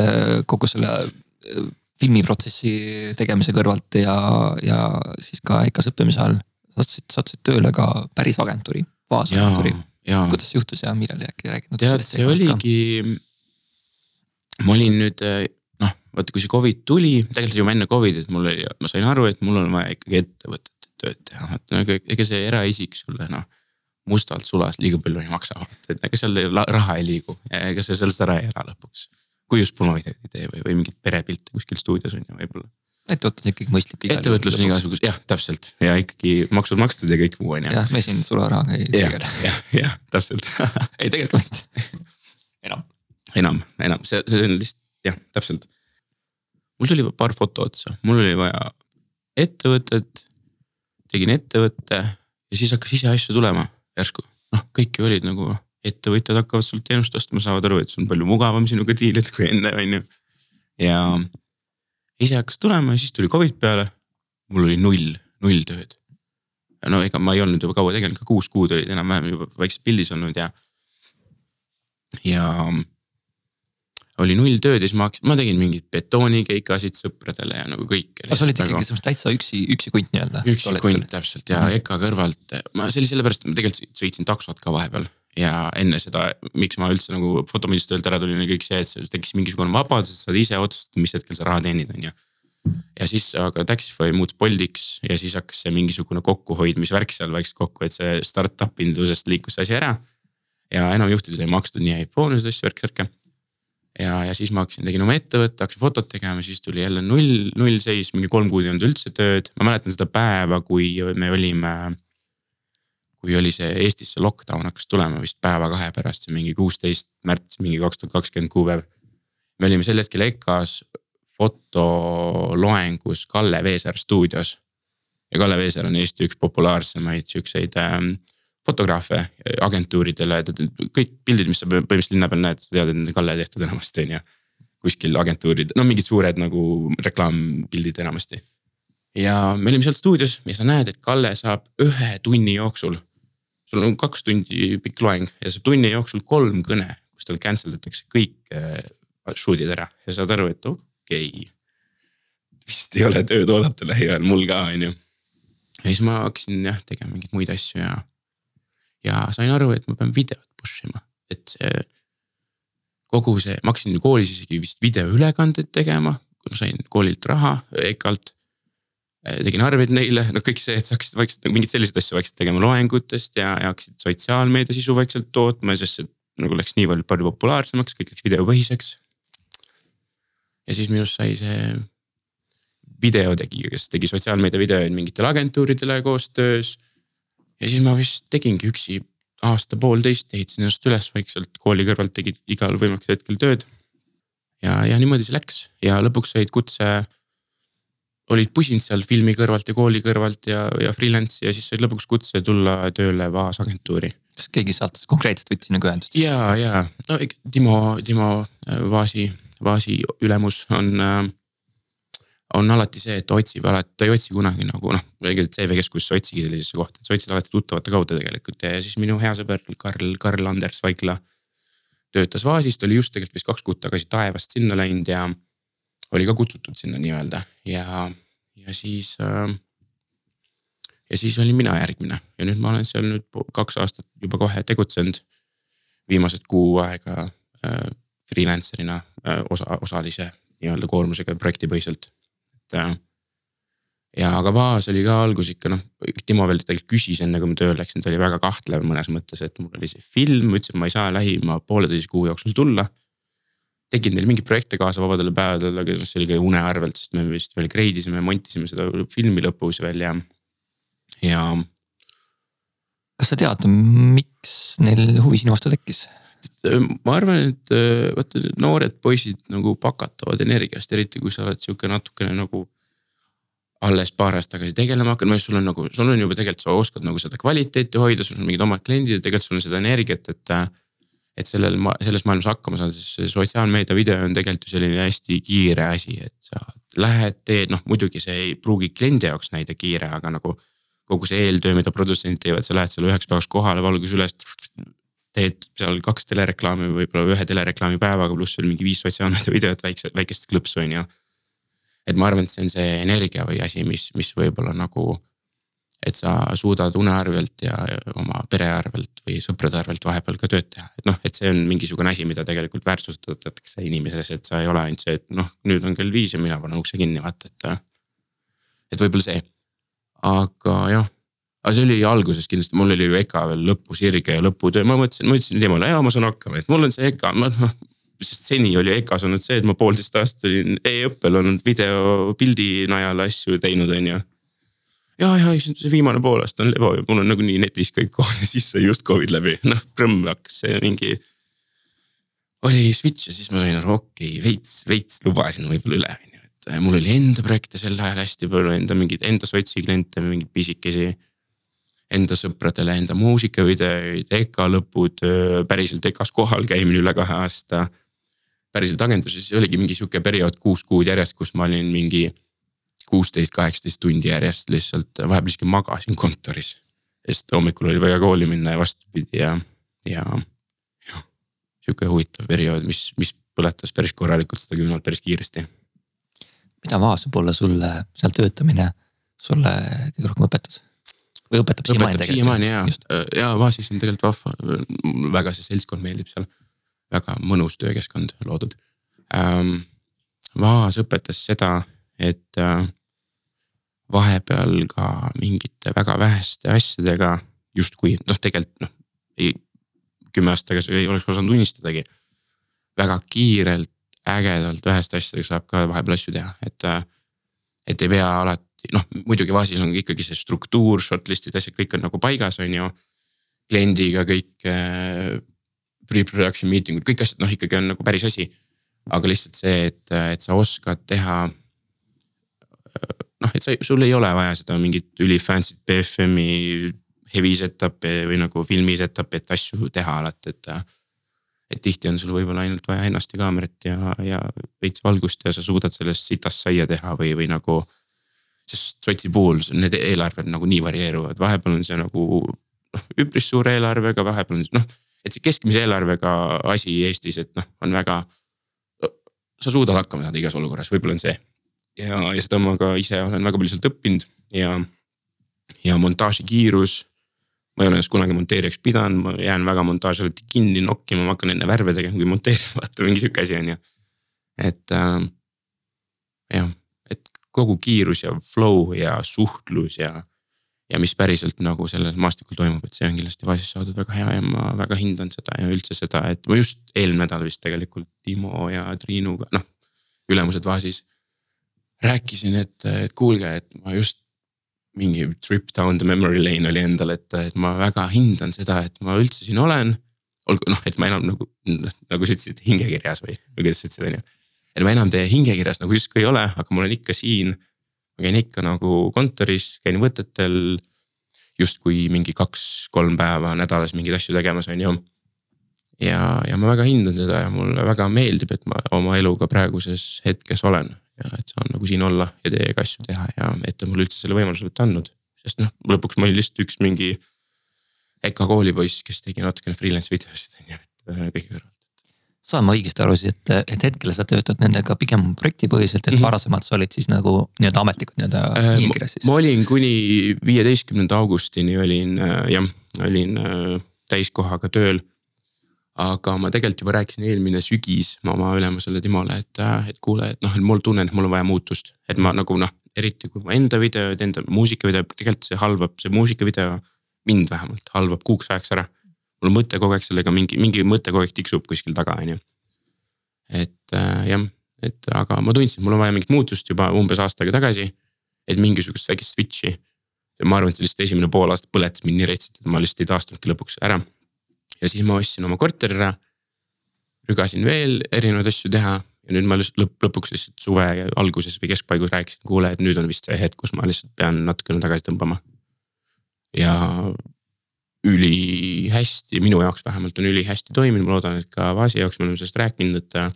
kogu selle filmiprotsessi tegemise kõrvalt ja, ja siis ka EKA-s õppimise all sattusid, sattusid tööle ka päris agentuuri, baasagentuuri. kuidas see juhtus ja millal äkki räägid natuke tead, see oligi. ma olin nüüd noh, vaata kui see Covid tuli, tegelikult juba enne Covidit mul oli, ma sain aru, et mul on vaja ikkagi ettevõtetes tööd teha, et ega, ega see eraisik sulle noh. mustalt sulas liiga palju ei maksa, et ega seal raha ei liigu ega sa sellest ära ei ela lõpuks. Kui just pulmavideoid ei tee või, või mingit perepilte kuskil stuudios on ju võib-olla. ettevõtlus on ikkagi mõistlik. ettevõtlus on igasuguse, jah, täpselt ja ikkagi maksud makstud ja kõik muu on ju. jah, me siin sularahaga ei tegele. jah, jah, täpselt ei tegelikult mitte. enam. enam, enam, see, see on lihtsalt jah, täpselt. mul tuli paar foto otsa, mul oli vaja ettevõtet. tegin ettevõtte ja siis hakkas ise asju tulema järsku, noh, kõik ju olid nagu ettevõtjad hakkavad sult teenust ostma, saavad aru, et see on palju mugavam sinuga diilida kui enne, on ju. ja ise hakkas tulema ja siis tuli Covid peale. mul oli null, null tööd. no ega ma ei olnud juba kaua tegelenud, ka kuus kuud olid enam-vähem juba vaikselt pildis olnud ja. ja oli null tööd ja siis ma hakkasin, ma tegin mingeid betoonikeikasid sõpradele ja nagu kõike. sa olid ikkagi mõttes täitsa üksi, üksi kunt nii-öelda. üksi kunt täpselt ja. EKA kõrvalt, ma see oli sellepärast, et ma tegelikult sõitsin taksot ka vahepeal. Ja enne seda, miks ma üldse nagu fotomõistlustöölt ära tulin, oli kõik see, et sul tekkis mingisugune vabadus, et saad ise otsustada, mis hetkel sa raha teenid, on ju. ja siis aga Taxify muutus Boltiks ja siis hakkas see mingisugune kokkuhoidmisvärk seal vaikselt kokku, et see startup indusest liikus see asi ära. ja enam juhtidele ei makstud nii häid boonuseid, asju, värk-särke ja, ja siis ma hakkasin, tegin oma ettevõtte, hakkasin fotot tegema, siis tuli jälle null, null seis, mingi kolm kuud ei olnud üldse tööd. ma mäletan seda päeva, kui me olime. Kui oli see Eestis see lockdown hakkas tulema vist päeva-kahe pärast, see mingi kuusteist märts, mingi kaks tuhat kakskümmend kuupäev. me olime sel hetkel EKA-s fotoloengus Kalle Veesaar stuudios. ja Kalle Veesaar on Eesti üks populaarsemaid siukseid ähm, fotograafe agentuuridele, kõik pildid, mis sa põhimõtteliselt linna peal näed, sa tead, et need on Kalle tehtud enamasti on ju. kuskil agentuurid, no mingid suured nagu reklaampildid enamasti. ja me olime seal stuudios ja sa näed, et Kalle saab ühe tunni jooksul. Sul on kaks tundi pikk loeng ja saab tunni jooksul kolm kõne, kus tal cancel datakse kõik äh, shoot'id ära ja saad aru, et okei okay.. vist ei ole tööd oodata lähiajal, mul ka on ju. ja siis ma hakkasin jah tegema mingeid muid asju ja ja sain aru, et ma pean videot push ima, et see. kogu see, ma hakkasin koolis isegi vist videoülekandeid tegema, kui ma sain koolilt raha EKA-lt. Tegin arveid neile, noh kõik see, et sa hakkasid vaikselt nagu mingeid selliseid asju vaikselt tegema loengutest ja, ja hakkasid sotsiaalmeedia sisu vaikselt tootma, sest see nagu läks nii palju, palju populaarsemaks, kõik läks videopõhiseks. ja siis minust sai see videotegija, kes tegi sotsiaalmeedia videoid mingitele agentuuridele koostöös. ja siis ma vist tegingi üksi aasta-poolteist, ehitasin ennast üles vaikselt kooli kõrvalt, tegid igal võimalikul hetkel tööd. ja, ja niimoodi see läks ja lõpuks said kutse. Olid pusinud seal filmi kõrvalt ja kooli kõrvalt ja, ja freelance'i ja siis said lõpuks kutse tulla tööle Vaas agentuuri kas keegi sealt konkreetselt võttis nagu ühendust? ja, ja no Timo, Timo äh, Vaasi, Vaasi ülemus on äh, on alati see, et ta otsib alati, ta ei otsi kunagi nagu noh, CV keskus ei otsigi sellisesse kohta, et sa otsid alati tuttavate kaudu tegelikult ja siis minu hea sõber Karl, Karl Anders Vaikla. töötas Vaasis, ta oli just tegelikult vist kaks kuud tagasi taevast sinna läinud ja oli ka kutsutud sinna nii-öelda ja, ja siis äh,. ja siis olin mina järgmine ja nüüd ma olen seal nüüd kaks aastat juba kohe tegutsenud. viimased kuu aega äh, freelancer'ina äh, osa, osalise nii-öelda koormusega projektipõhiselt et äh, ja aga Vaas oli ka algus ikka noh, Timo veel tegelikult küsis enne kui ma tööle läksin, ta oli väga kahtlev mõnes mõttes, et mul oli see film, ma ütlesin, et ma ei saa lähima pooleteise kuu jooksul tulla. Tegin neil mingeid projekte kaasa vabadel päevadel, aga see oli ka une arvelt, sest me vist veel grade isime, montisime seda filmi lõpus veel ja, ja. kas sa tead, miks neil huvi sinu vastu tekkis? ma arvan, et äh, vaata noored poisid nagu pakatavad energiast, eriti kui sa oled sihuke natukene nagu alles paar aastat tagasi tegelema hakanud, sul on nagu, sul on juba tegelikult, sa oskad nagu seda kvaliteeti hoida, sul on mingid omad kliendid ja tegelikult sul on seda energiat, et. Et sellel, selles maailmas hakkama saada, siis sotsiaalmeedia video on tegelikult ju selline hästi kiire asi, et sa lähed, teed, noh muidugi see ei pruugi kliendi jaoks näida kiire, aga nagu. kogu see eeltöö, mida produtsendid teevad, sa lähed selle üheks päevaks kohale, valgus üles teed seal kaks telereklaami, võib-olla ühe telereklaami päevaga, pluss veel mingi viis sotsiaalmeedia videot väikse, väikest klõpsu on ju. et ma arvan, et see on see energia või asi, mis, mis võib-olla nagu. Et sa suudad une arvelt ja oma pere arvelt või sõprade arvelt vahepeal ka tööd teha, et noh, et see on mingisugune asi, mida tegelikult väärtustatakse inimeses, et sa ei ole ainult see, et noh, nüüd on kell viis ja mina panen ukse kinni, vaata, et. et võib-olla see, aga jah aga see oli alguses kindlasti, mul oli ju EKA veel lõpus sirge ja lõputöö, ma mõtlesin, ma ütlesin temale, jaa, ma saan hakkama, et mul on see EKA, ma noh. sest seni oli EKA-s olnud see, et ma poolteist aastat olin e-õppel olnud video pildi najal asju teinud, on ju. Ja, ja see viimane pool aasta on lebo ja mul on nagunii netis kõik kohal ja siis sai just Covid läbi, noh prõmm hakkas see mingi. oli switch ja siis ma sain aru, okei okay,, veits, veits lubasin võib-olla üle, on ju, et mul oli enda projekte sel ajal hästi palju, enda mingeid, enda sotsi kliente, mingeid pisikesi enda sõpradele enda muusikavideoid, EKA lõpud, päriselt EKA-s kohal käimine üle kahe aasta. päriselt agenduses oligi mingi sihuke periood kuus kuud järjest, kus ma olin mingi kuusteist, kaheksateist tundi järjest lihtsalt vahepeal isegi magasin kontoris. sest hommikul oli vaja kooli minna ja vastupidi ja, ja, jah sihuke huvitav periood, mis, mis põletas päris korralikult seda kümnendat päris kiiresti. mida Vaas võib-olla sulle seal töötamine sulle kõige rohkem õpetas? või õpetab siiamaani tegelikult? siiamaani ja, äh, ja Vaasis on tegelikult vahva, väga see seltskond meeldib seal. väga mõnus töökeskkond loodud ähm,. Vaas õpetas seda, et äh, vahepeal ka mingite väga väheste asjadega justkui noh, tegelikult noh, ei kümme aastat tagasi ei oleks osanud unistadagi. väga kiirelt, ägedalt väheste asjadega saab ka vahepeal asju teha, et, et ei pea alati noh, muidugi Vaasil on ikkagi see struktuur, shortlist'id, asjad, kõik on nagu paigas, on ju. kliendiga kõik äh, pre-production meeting ud, kõik asjad noh, ikkagi on nagu päris asi. aga lihtsalt see, et, et sa oskad teha. Noh, et sa, sul ei ole vaja seda mingit üli fancy't BFM-i heavy setup'i või nagu filmi setup'i, et asju teha alati, et et tihti on sul võib-olla ainult vaja ennast ja kaamerat ja, ja veits valgust ja sa suudad sellest sitast saia teha või, või nagu sest sotsi puhul need eelarved nagu nii varieeruvad, vahepeal on see nagu noh, üpris suure eelarvega, vahepeal on noh. et see keskmise eelarvega asi Eestis, et noh, on väga. sa suudad hakkama saada igas olukorras, võib-olla on see. Ja, ja seda ma ka ise olen väga palju sealt õppinud ja, ja montaaži kiirus. ma ei ole ennast kunagi monteerijaks pidanud, ma jään väga montaaži alati kinni nokkima, ma hakkan enne värve tegema, kui monteerima, vaata mingi sihuke asi on ju. et äh, jah, et kogu kiirus ja flow ja suhtlus ja ja mis päriselt nagu sellel maastikul toimub, et see on kindlasti Vaasist saadud väga hea ja ma väga hindan seda ja üldse seda, et ma just eelmine nädal vist tegelikult Timo ja Triinuga, noh. ülemused Vaasis. Rääkisin, et, et kuulge, et ma just mingi trip down the memory lane oli endal, et, et ma väga hindan seda, et ma üldse siin olen. olgu noh, et ma enam nagu, nagu sa ütlesid hingekirjas või, või kuidas sa ütlesid, on ju. et ma enam teie hingekirjas nagu justkui ei ole, aga ma olen ikka siin ma käin ikka nagu kontoris, käin võtetel justkui mingi kaks-kolm päeva nädalas mingeid asju tegemas, on ju. ja, ja ma väga hindan seda ja mulle väga meeldib, et ma oma eluga praeguses hetkes olen. Ja et saan nagu siin olla ja teiega asju teha ja et te mulle üldse selle võimaluse olete andnud. sest noh, lõpuks ma olin lihtsalt üks mingi EKA koolipoiss, kes tegi natukene freelance videosid on ju, et äh, kõige kõrval saan ma õigesti aru siis, et, et hetkel sa töötad nendega pigem projektipõhiselt, et mm -hmm. varasemalt sa olid siis nagu nii-öelda ametlikult nii-öelda äh, nimekirjas siis? ma olin kuni viieteistkümnenda augustini olin äh, jah, olin äh, täiskohaga tööl. Aga ma tegelikult juba rääkisin eelmine sügis oma ülemusele Timole, et, et kuule, et noh, et mul tunnen, et mul on vaja muutust, et ma nagu noh, eriti kui ma enda videoid, enda muusikavideo, tegelikult see halvab, see muusikavideo mind vähemalt halvab kuuks ajaks ära mul mõte kogu aeg sellega mingi, mingi mõte kogu aeg tiksub kuskil taga, on ju. et äh, jah, et aga ma tundsin, et mul on vaja mingit muutust juba umbes aasta aega tagasi. et mingisugust väikest switch'i. ma arvan, et see lihtsalt esimene pool aastat põletas mind nii retsit, et ma lihtsalt ei taastunudki lõpuks ära. Ja siis ma ostsin oma korteri ära. rügasin veel erinevaid asju teha ja nüüd ma lõpp, lõpuks lihtsalt suve alguses või keskpaigus rääkisin, kuule, et nüüd on vist see hetk, kus ma lihtsalt pean natukene tagasi tõmbama. ja ülihästi, minu jaoks vähemalt on ülihästi toiminud, ma loodan, et ka Vaasi jaoks me oleme sellest rääkinud, et. Äh,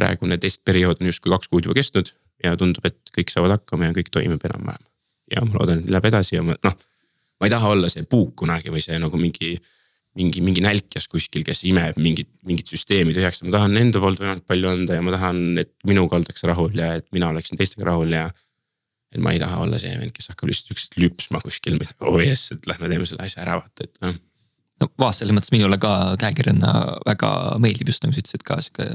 praegune testperiood on justkui kaks kuud juba kestnud ja tundub, et kõik saavad hakkama ja kõik toimib enam-vähem. ja ma loodan, et läheb edasi ja ma noh, ma ei taha olla see puuk kunagi või see nagu mingi mingi, mingi nälkjas kuskil, kes imeb mingit, mingit süsteemi tühjaks, ma tahan enda poolt võimalikult palju anda ja ma tahan, et minuga oldakse rahul ja et mina oleksin teistega rahul ja et ma ei taha olla see vend, kes hakkab lihtsalt ükskord lüpsma kuskil, oh jess, et lähme teeme selle asja ära, vaata, et noh no Vaas selles mõttes minule ka käekirjana väga meeldib just nagu sa ütlesid ka sihuke,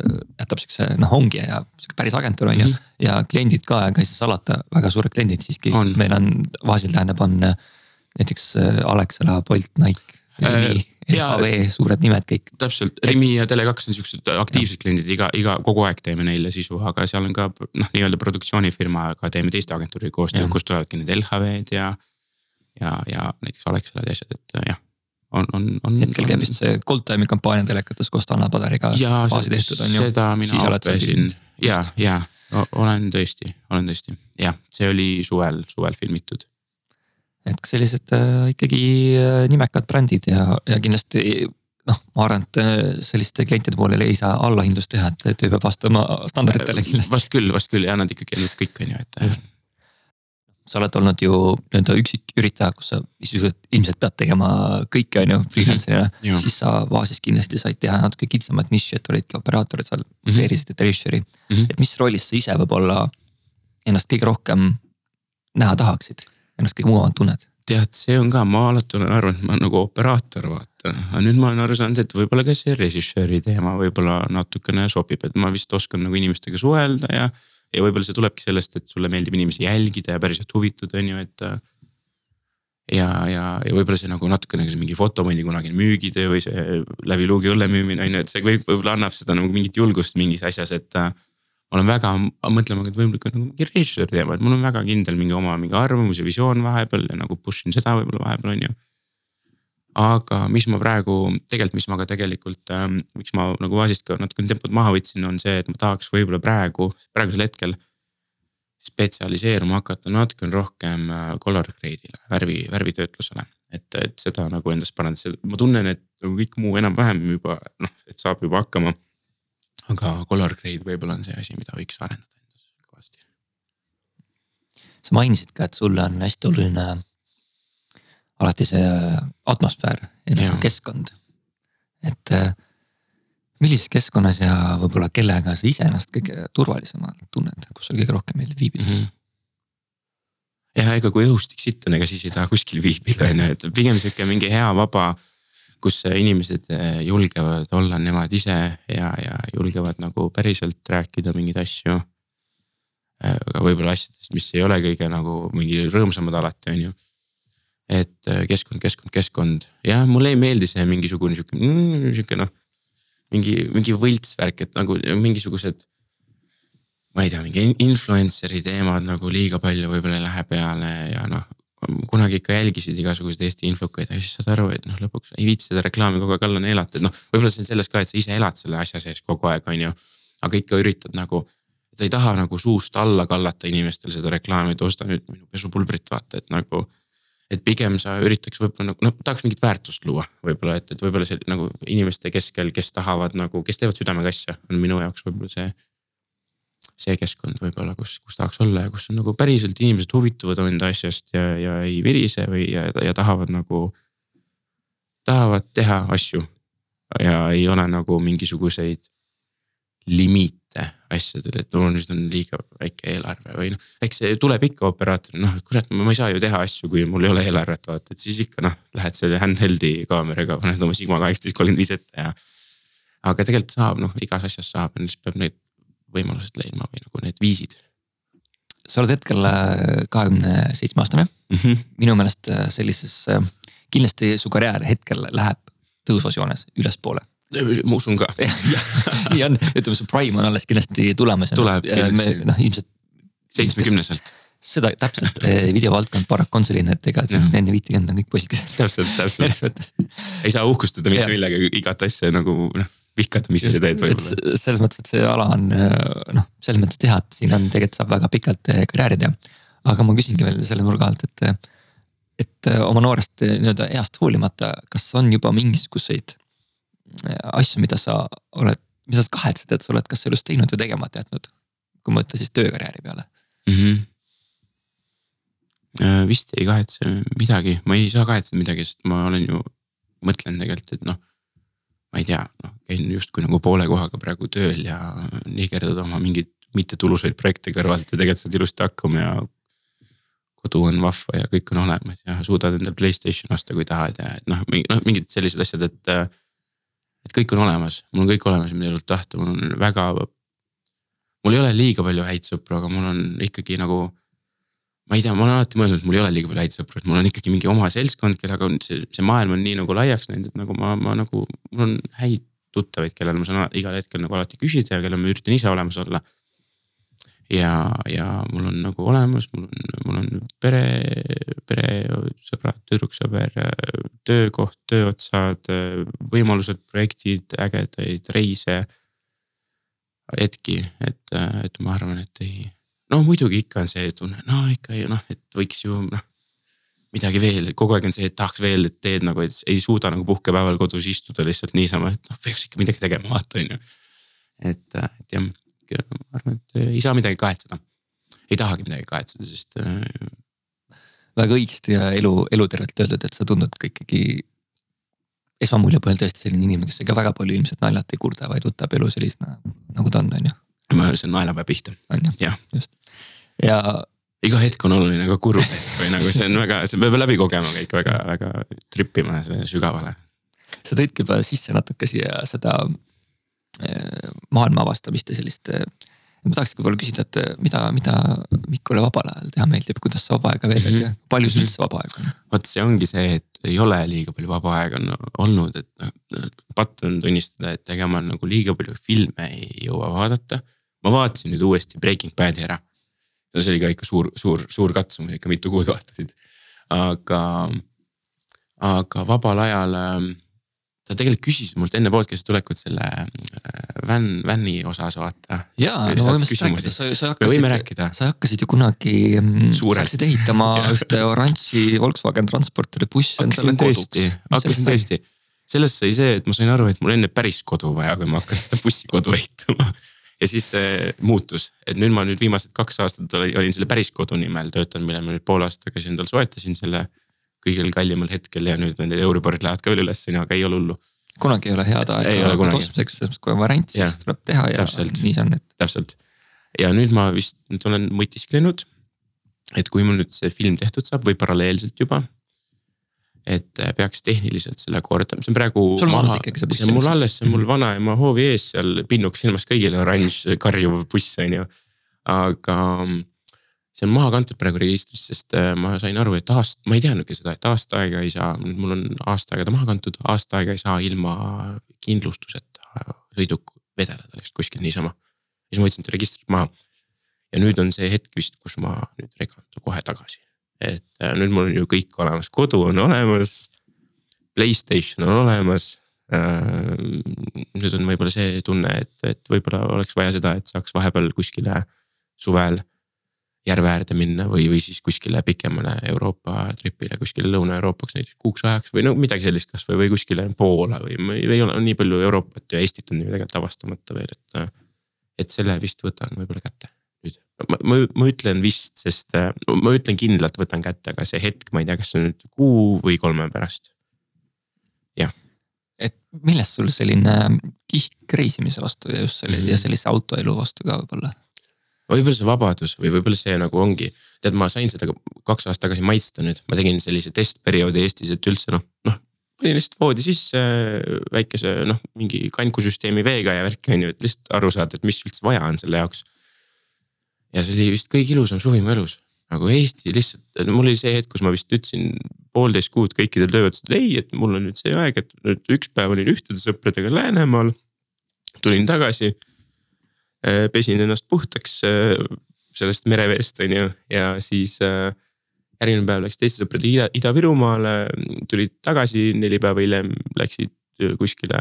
jätab siukse noh, ongi ja sihuke päris agentuur on ju. -hmm. ja kliendid ka, ega ei saa salata, väga suured kliendid siiski, meil on, Vaasil tähendab, on näiteks äh, Alexela, Bolt, Nike Rimi, LHV, suured nimed kõik. täpselt, Rimi ja Tele2 on siuksed aktiivsed kliendid, iga, iga, kogu aeg teeme neile sisu, aga seal on ka noh, nii-öelda produktsioonifirmaga teeme teiste agentuuriga koostööd, kust tulevadki need LHV-d ja. ja, ja näiteks Alexelad ja asjad, et jah on, on, on. hetkel käib vist see Gold Time'i kampaania telekates koos Tanel Padariga. ju. seda mina õppisin ja, ja olen tõesti, olen tõesti, jah, see oli suvel, suvel filmitud et sellised äh, ikkagi äh, nimekad brändid ja, ja kindlasti noh, ma arvan, et äh, selliste klientide poolel ei saa allahindlust teha, et töö peab vastama standarditele kindlasti. vast küll, vast küll ja nad ikkagi endas kõik on ju, et. sa oled olnud ju nii-öelda üksiküritaja, kus sa sisuliselt ilmselt pead tegema kõike, on ju, freelancer'ina mm. -hmm. siis sa Vaasis kindlasti said teha natuke kitsamat nišši, et olidki operaatorid seal mm, -hmm. ja treasury mm. -hmm. et mis rollis sa ise võib-olla ennast kõige rohkem näha tahaksid? Ennast kõige mugavamalt tunned? tead, see on ka, ma alati olen arvanud, et ma olen nagu operaator, vaata. aga nüüd ma olen aru saanud, et võib-olla ka see režissööri teema võib-olla natukene sobib, et ma vist oskan nagu inimestega suhelda ja. ja võib-olla see tulebki sellest, et sulle meeldib inimesi jälgida ja päriselt huvitada, on ju, et. ja, ja, ja võib-olla see nagu natukene see mingi fotomondi kunagine müügitöö või see läbi luugi õlle müümine on ju, et see võib, võib-olla annab seda nagu mingit julgust mingis asjas, et ma olen väga mõtlema, et võib-olla nagu mingi režissöör teema, et mul on väga kindel mingi oma mingi arvamus ja visioon vahepeal ja nagu push in seda võib-olla vahepeal on ju. aga mis ma praegu tegelikult, mis ma ka tegelikult ähm,, miks ma nagu Vaasist ka natukene tempot maha võtsin, on see, et ma tahaks võib-olla praegu, praegusel hetkel. spetsialiseeruma hakata natukene rohkem äh, color grade'ile, värvi, värvitöötlusele, et, et seda nagu endas parandada, ma tunnen, et nagu kõik muu enam-vähem juba noh, et saab juba hakkama aga color grade võib-olla on see asi, mida võiks arendada endas kõvasti. sa mainisid ka, et sulle on hästi oluline alati see atmosfäär ja nagu keskkond. et äh, millises keskkonnas ja võib-olla kellega sa ise ennast kõige turvalisemalt tunned, kus sul kõige rohkem meeldib viibida mm? -hmm. jah, ega kui õhustik sitt on, ega siis ei taha kuskil viibida on ju, et pigem sihuke mingi hea vaba. Kus inimesed eh, julgevad olla nemad ise ja, ja julgevad nagu päriselt rääkida mingeid asju. Eh, aga võib-olla asjadest, mis ei ole kõige nagu mingi rõõmsamad alati, on ju. et eh, keskkond, keskkond, keskkond ja mulle ei meeldi see mingisugune sihuke mm,, sihuke noh. mingi, mingi võltsvärk, et nagu mingisugused ma ei tea, mingi influencer'i teemad nagu liiga palju võib-olla ei lähe peale ja noh. Kunagi ikka jälgisid igasuguseid Eesti infokaid ja siis saad aru, et noh, lõpuks ei viitsi seda reklaami kogu aeg alla neelata, et noh, võib-olla see on selles ka, et sa ise elad selle asja sees kogu aeg, on ju. aga ikka üritad nagu, sa ei taha nagu suust alla kallata inimestele seda reklaami, et osta nüüd minu pesupulbrit, vaata, et nagu et pigem sa üritaks võib-olla nagu noh, tahaks mingit väärtust luua võib-olla, et, et võib-olla see nagu inimeste keskel, kes tahavad nagu, kes teevad südamega asja, on minu jaoks võib-olla see see keskkond võib-olla, kus, kus tahaks olla ja kus on nagu päriselt inimesed huvituvad enda asjast ja, ja ei virise või ja, ja tahavad nagu. tahavad teha asju ja ei ole nagu mingisuguseid limiite asjadele, et no nüüd on liiga väike eelarve või noh. eks see tuleb ikka operaatoril, noh kurat, ma ei saa ju teha asju, kui mul ei ole eelarvet vaata, et siis ikka noh, lähed selle handheld'i kaameraga, paned oma Sigma kaheksateist kolmkümmend viis ette ja. aga tegelikult saab noh, igas asjas saab, lihtsalt peab neid võimalused leidma või nagu need viisid. sa oled hetkel äh, kahekümne seitsme aastane mm. -hmm. minu meelest äh, sellises, äh, kindlasti su karjäär hetkel läheb tõusvas joones ülespoole ma usun ka nii on, ütleme see prime on alles kindlasti tulemas. tuleb kindlasti. noh ilmselt. seitsmekümneselt. seda täpselt videovaldkond paraku on selline, et ega enne viitekümmet on kõik poisikesed. täpselt, täpselt ei saa uhkustada mitte millegagi, igat asja nagu noh vihkad, mis sa teed võib-olla. selles mõttes, et see ala on noh, selles mõttes teha, et siin on tegelikult saab väga pikalt eh, karjääri teha. aga ma küsingi veel selle nurga alt, et, et eh, oma noorest nii-öelda east hoolimata, kas on juba mingisuguseid asju, mida sa oled, mida sa kahetsed, et sa oled kas elus teinud või tegemata jätnud? kui mõelda siis töökarjääri peale mm. -hmm. vist ei kahetse midagi, ma ei saa kahetseda midagi, sest ma olen ju, mõtlen tegelikult, et noh ma ei tea, noh käin justkui nagu poole kohaga praegu tööl ja nihkerdad oma mingeid mittetulusaid projekte kõrvalt ja tegelikult saad ilusti hakkama ja. kodu on vahva ja kõik on olemas ja suudad endale Playstation osta, kui tahad ja et noh, noh mingid sellised asjad, et. et kõik on olemas, mul on kõik olemas, mida elult tahta, mul on väga. mul ei ole liiga palju häid sõpru, aga mul on ikkagi nagu ma ei tea, ma olen alati mõelnud, et mul ei ole liiga palju häid sõpru, et mul on ikkagi mingi oma seltskond, kellega on see, see maailm on nii nagu laiaks läinud, et nagu ma, ma nagu, mul on häid tuttavaid, kellele ma saan igal hetkel nagu alati küsida ja kellele ma üritan ise olemas olla. ja, ja mul on nagu olemas, mul on, mul on pere, peresõbrad, tüdruksõber, töökoht, tööotsad, võimalused, projektid, ägedaid reise. hetki, et, et ma arvan, et ei no muidugi ikka on see tunne, no ikka noh, et võiks ju noh. midagi veel, kogu aeg on see, et tahaks veel, et teed nagu, et ei suuda nagu puhkepäeval kodus istuda lihtsalt niisama, et noh, peaks ikka midagi tegema, vaata on ju. et, et jah, ma arvan, et ei saa midagi kahetseda. ei tahagi midagi kahetseda, sest äh.... väga õigesti ja elu, elutervelt öeldud, et sa tundud ka ikkagi esmamulje põhjal tõesti selline inimene, kes ega väga palju ilmselt naljalt ei kurda, vaid võtab elu sellisena nagu ta on, on ju ma see on naelapäev pihta. jah, just ja. iga hetk on oluline, ka kurb hetk või nagu see on väga, see peab läbi kogema kõik väga, väga tripima sügavale. sa tõidki juba sisse natuke siia seda eh, maailma avastamist ja sellist äh, ma tahakski võib-olla küsida, et eh, mida, mida Mikule vabal ajal teha meeldib, kuidas sa vaba aega veedad mm -hmm. ja palju sul üldse vaba aega on? vot see ongi see, et ei ole liiga palju vaba aega on olnud, et noh, patt on tunnistada, et ega ma nagu liiga palju filme ei jõua vaadata. ma vaatasin nüüd uuesti Breaking Bad'i ära. See oli ka ikka suur, suur, suur katsumus, ikka mitu kuud vaatasid. aga, aga vabal ajal ähm, ta tegelikult küsis mult enne podcast'i tulekut selle äh, Van, Van'i osas vaata. jaa, no võime sellest rääkida, sa, sa hakkasid, sa hakkasid ju kunagi, mm, sa hakkasid ehitama ühte oranži Volkswagen transporteri bussi endale koduks. hakkasin tõesti, sellest sai see, et ma sain aru, et mul enne päris kodu vaja, kui ma hakkan seda bussikodu ehitama. Ja siis see muutus, et nüüd ma nüüd viimased kaks aastat olin selle päris kodu nimel töötanud, mille ma nüüd poole aasta tagasi endale soetasin selle kõigil kallimal hetkel ja nüüd need euriborid lähevad ka veel üles, aga ei ole hullu. kunagi ei ole head aega ostmiseks, sest kui on variant, siis tuleb teha ja täpselt, nii see on, et. täpselt ja nüüd ma vist nüüd olen mõtisklenud. et kui mul nüüd see film tehtud saab või paralleelselt juba. Et äh, peaks tehniliselt selle kordama, see on praegu. sul on alles ikkagi see buss? see on mul alles, see on mul vanaema hoovi ees seal pinnuks silmas kõigile oranž karjuv buss on ju. aga see on maha kantud praegu registrist, sest äh, ma sain aru, et aast-, ma ei teadnudki seda, et aasta aega ei saa, mul on aasta aega ta maha kantud, aasta aega ei saa ilma kindlustuseta sõiduk vedeleda lihtsalt kuskil niisama. siis ma võtsin ta registrist maha ja nüüd on see hetk vist, kus ma nüüd regan ta kohe tagasi. Et äh, nüüd mul on ju kõik olemas, kodu on olemas. Playstation on olemas äh,. nüüd on võib-olla see tunne, et, et võib-olla oleks vaja seda, et saaks vahepeal kuskile suvel järve äärde minna või, või siis kuskile pikemale Euroopa tripile, kuskile Lõuna-Euroopaks näiteks kuuks ajaks või no midagi sellist kasvõi või kuskile Poola või ei ole nii palju Euroopat ja Eestit on ju tegelikult avastamata veel, et. Et selle vist võtan võib-olla kätte. Ma, ma, ma ütlen vist, sest äh, ma ütlen kindlalt võtan kätte, aga see hetk, ma ei tea, kas see on nüüd kuu või kolme pärast. jah. et millest sul selline kihk reisimise vastu ja just selle mm -hmm. ja sellise autoelu vastu ka võib-olla? võib-olla see vabadus või võib-olla see nagu ongi, tead, ma sain seda kaks aastat tagasi maitsta nüüd, ma tegin sellise testperioodi Eestis, et üldse noh, noh. panin lihtsalt voodi sisse väikese noh, mingi kankusüsteemi veega ja värki on ju, et lihtsalt aru saada, et mis üldse vaja on selle jaoks ja see oli vist kõige ilusam suvi mu elus. nagu Eesti lihtsalt, mul oli see hetk, kus ma vist ütlesin poolteist kuud kõikidel töötajatele, et ei, et mul on nüüd see aeg, et nüüd üks päev olin ühtede sõpradega Läänemaal. tulin tagasi, äh, pesin ennast puhtaks äh, sellest mereveest on ju ja siis äh, järgmine päev läks teiste sõpradega Ida, Ida-Virumaale, tulid tagasi neli päeva hiljem läksid kuskile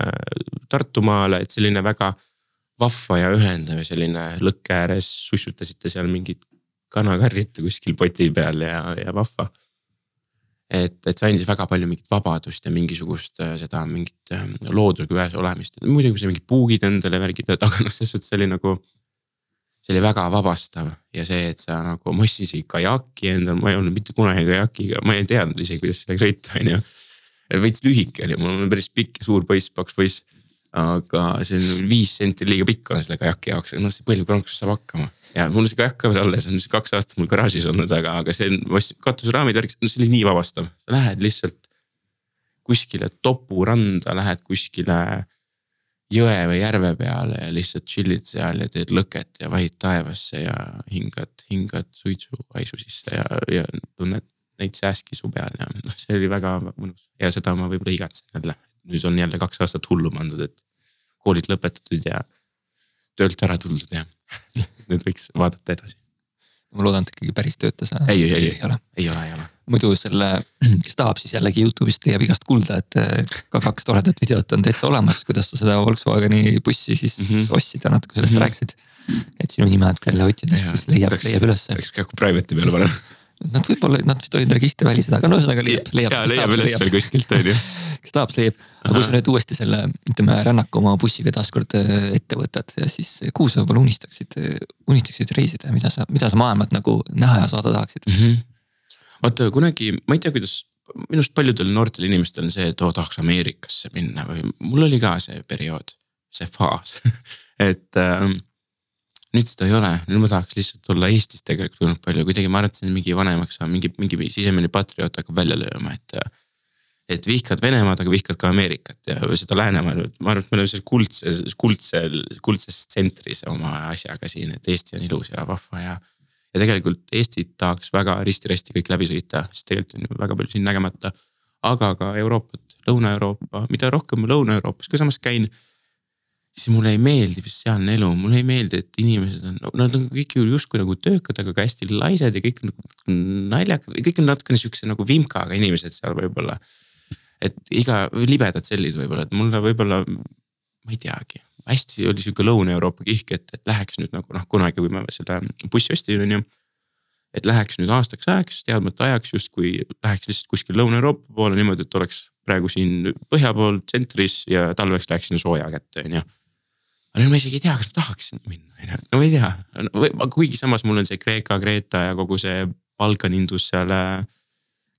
Tartumaale, et selline väga vahva ja ühendav ja selline lõkke ääres sussutasite seal mingit kanakarrit kuskil poti peal ja, ja vahva. et, et see andis väga palju mingit vabadust ja mingisugust äh, seda mingit äh, loodusega ühes olemist, muidugi sai mingid puugid endale värgid, aga noh, selles suhtes oli nagu. see oli väga vabastav ja see, et sa nagu, ma ostsin isegi kajaki endale, ma ei olnud mitte kunagi kajakiga, ma ei teadnud isegi, kuidas sellega sõita, on ju. veits lühike oli, mul on päris pikk ja suur poiss, paks poiss aga see on viis senti liiga pikk on selle kajaki jaoks, noh see palju kronksus saab hakkama. ja mul see kajak ka veel alles on, kaks aastat mul garaažis olnud, aga, aga see on, katusraamid värk, no see oli nii vabastav, sa lähed lihtsalt. kuskile topuranda, lähed kuskile jõe või järve peale ja lihtsalt chill'id seal ja teed lõket ja vahid taevasse ja hingad, hingad suitsuhaisu sisse ja, ja tunned neid sääski su peal ja noh, see oli väga mõnus ja seda ma võib-olla igatsen jälle nüüd on jälle kaks aastat hullu pandud, et koolid lõpetatud ja töölt ära tuldud ja nüüd võiks vaadata edasi. ma loodan, et ikkagi päris tööta sa. ei, ei, ei, ei ole, ei ole, ei ole. muidu selle, kes tahab, siis jällegi Youtube'ist leiab igast kuulda, et eh, ka kaks toredat videot on täitsa olemas, kuidas sa seda Volkswageni bussi siis mm -hmm. ostsid ja natuke sellest mm -hmm. rääkisid. et sinu nime alt jälle otsides siis leiab, leiab ülesse. peaks ka private'i peale panema Nad võib-olla, nad vist olid registrivälised, aga no ühesõnaga leiab, leiab. leiab üles veel kuskilt on ju kes tahab, see leiab. aga kui sa nüüd uuesti selle, ütleme rännaku oma bussiga taaskord äh, ette võtad ja siis kuhu sa võib-olla unistaksid, unistaksid reisida ja mida sa, mida sa maailmat nagu näha ja saada tahaksid mm? -hmm. vaata kunagi, ma ei tea, kuidas minu arust paljudel noortel inimestel on see, et oo tahaks Ameerikasse minna või mul oli ka see periood, see faas et äh, nüüd seda ei ole, nüüd ma tahaks lihtsalt olla Eestis tegelikult olnud palju, kuidagi ma arvan, et see on mingi vanemaks saama, mingi, mingi sisemine patrioot hakkab välja lööma, et et vihkad Venemaad, aga vihkad ka Ameerikat ja seda Läänemaad, ma arvan, et me oleme seal kuldses, kuldsel, kuldses tsentris oma asjaga siin, et Eesti on ilus ja vahva ja. ja tegelikult Eestit tahaks väga risti-rästi kõik läbi sõita, sest tegelikult on ju väga palju siin nägemata. aga ka Euroopat, Lõuna-Euroopa, mida rohkem ma Lõuna-Euroopas ka samas käin. siis mulle ei meeldi vist sealne elu, mulle ei meeldi, et inimesed on, nad on kõik ju justkui nagu töökad, aga ka hästi laisad ja kõik on nagu naljakad, kõik on natukene sihukese nagu vimkaga inimesed seal võib-olla et iga, libedad sellid võib-olla, et mulle võib-olla, ma ei teagi, hästi oli sihuke Lõuna-Euroopa kihk, et, et läheks nüüd nagu noh, kunagi, kui ma selle bussi ostsin, on ju. et läheks nüüd aastaks ajaks, teadmata ajaks justkui läheks lihtsalt kuskil Lõuna-Euroopa poole niimoodi, et oleks praegu siin põhja pool tsentris ja talveks läheks sinna sooja kätte, on ju. aga nüüd ma isegi ei tea, kas ma tahaks sinna minna, on ju, no ma ei tea, kuigi samas mul on see Kreeka, Kreeta ja kogu see Balkanindus seal äh,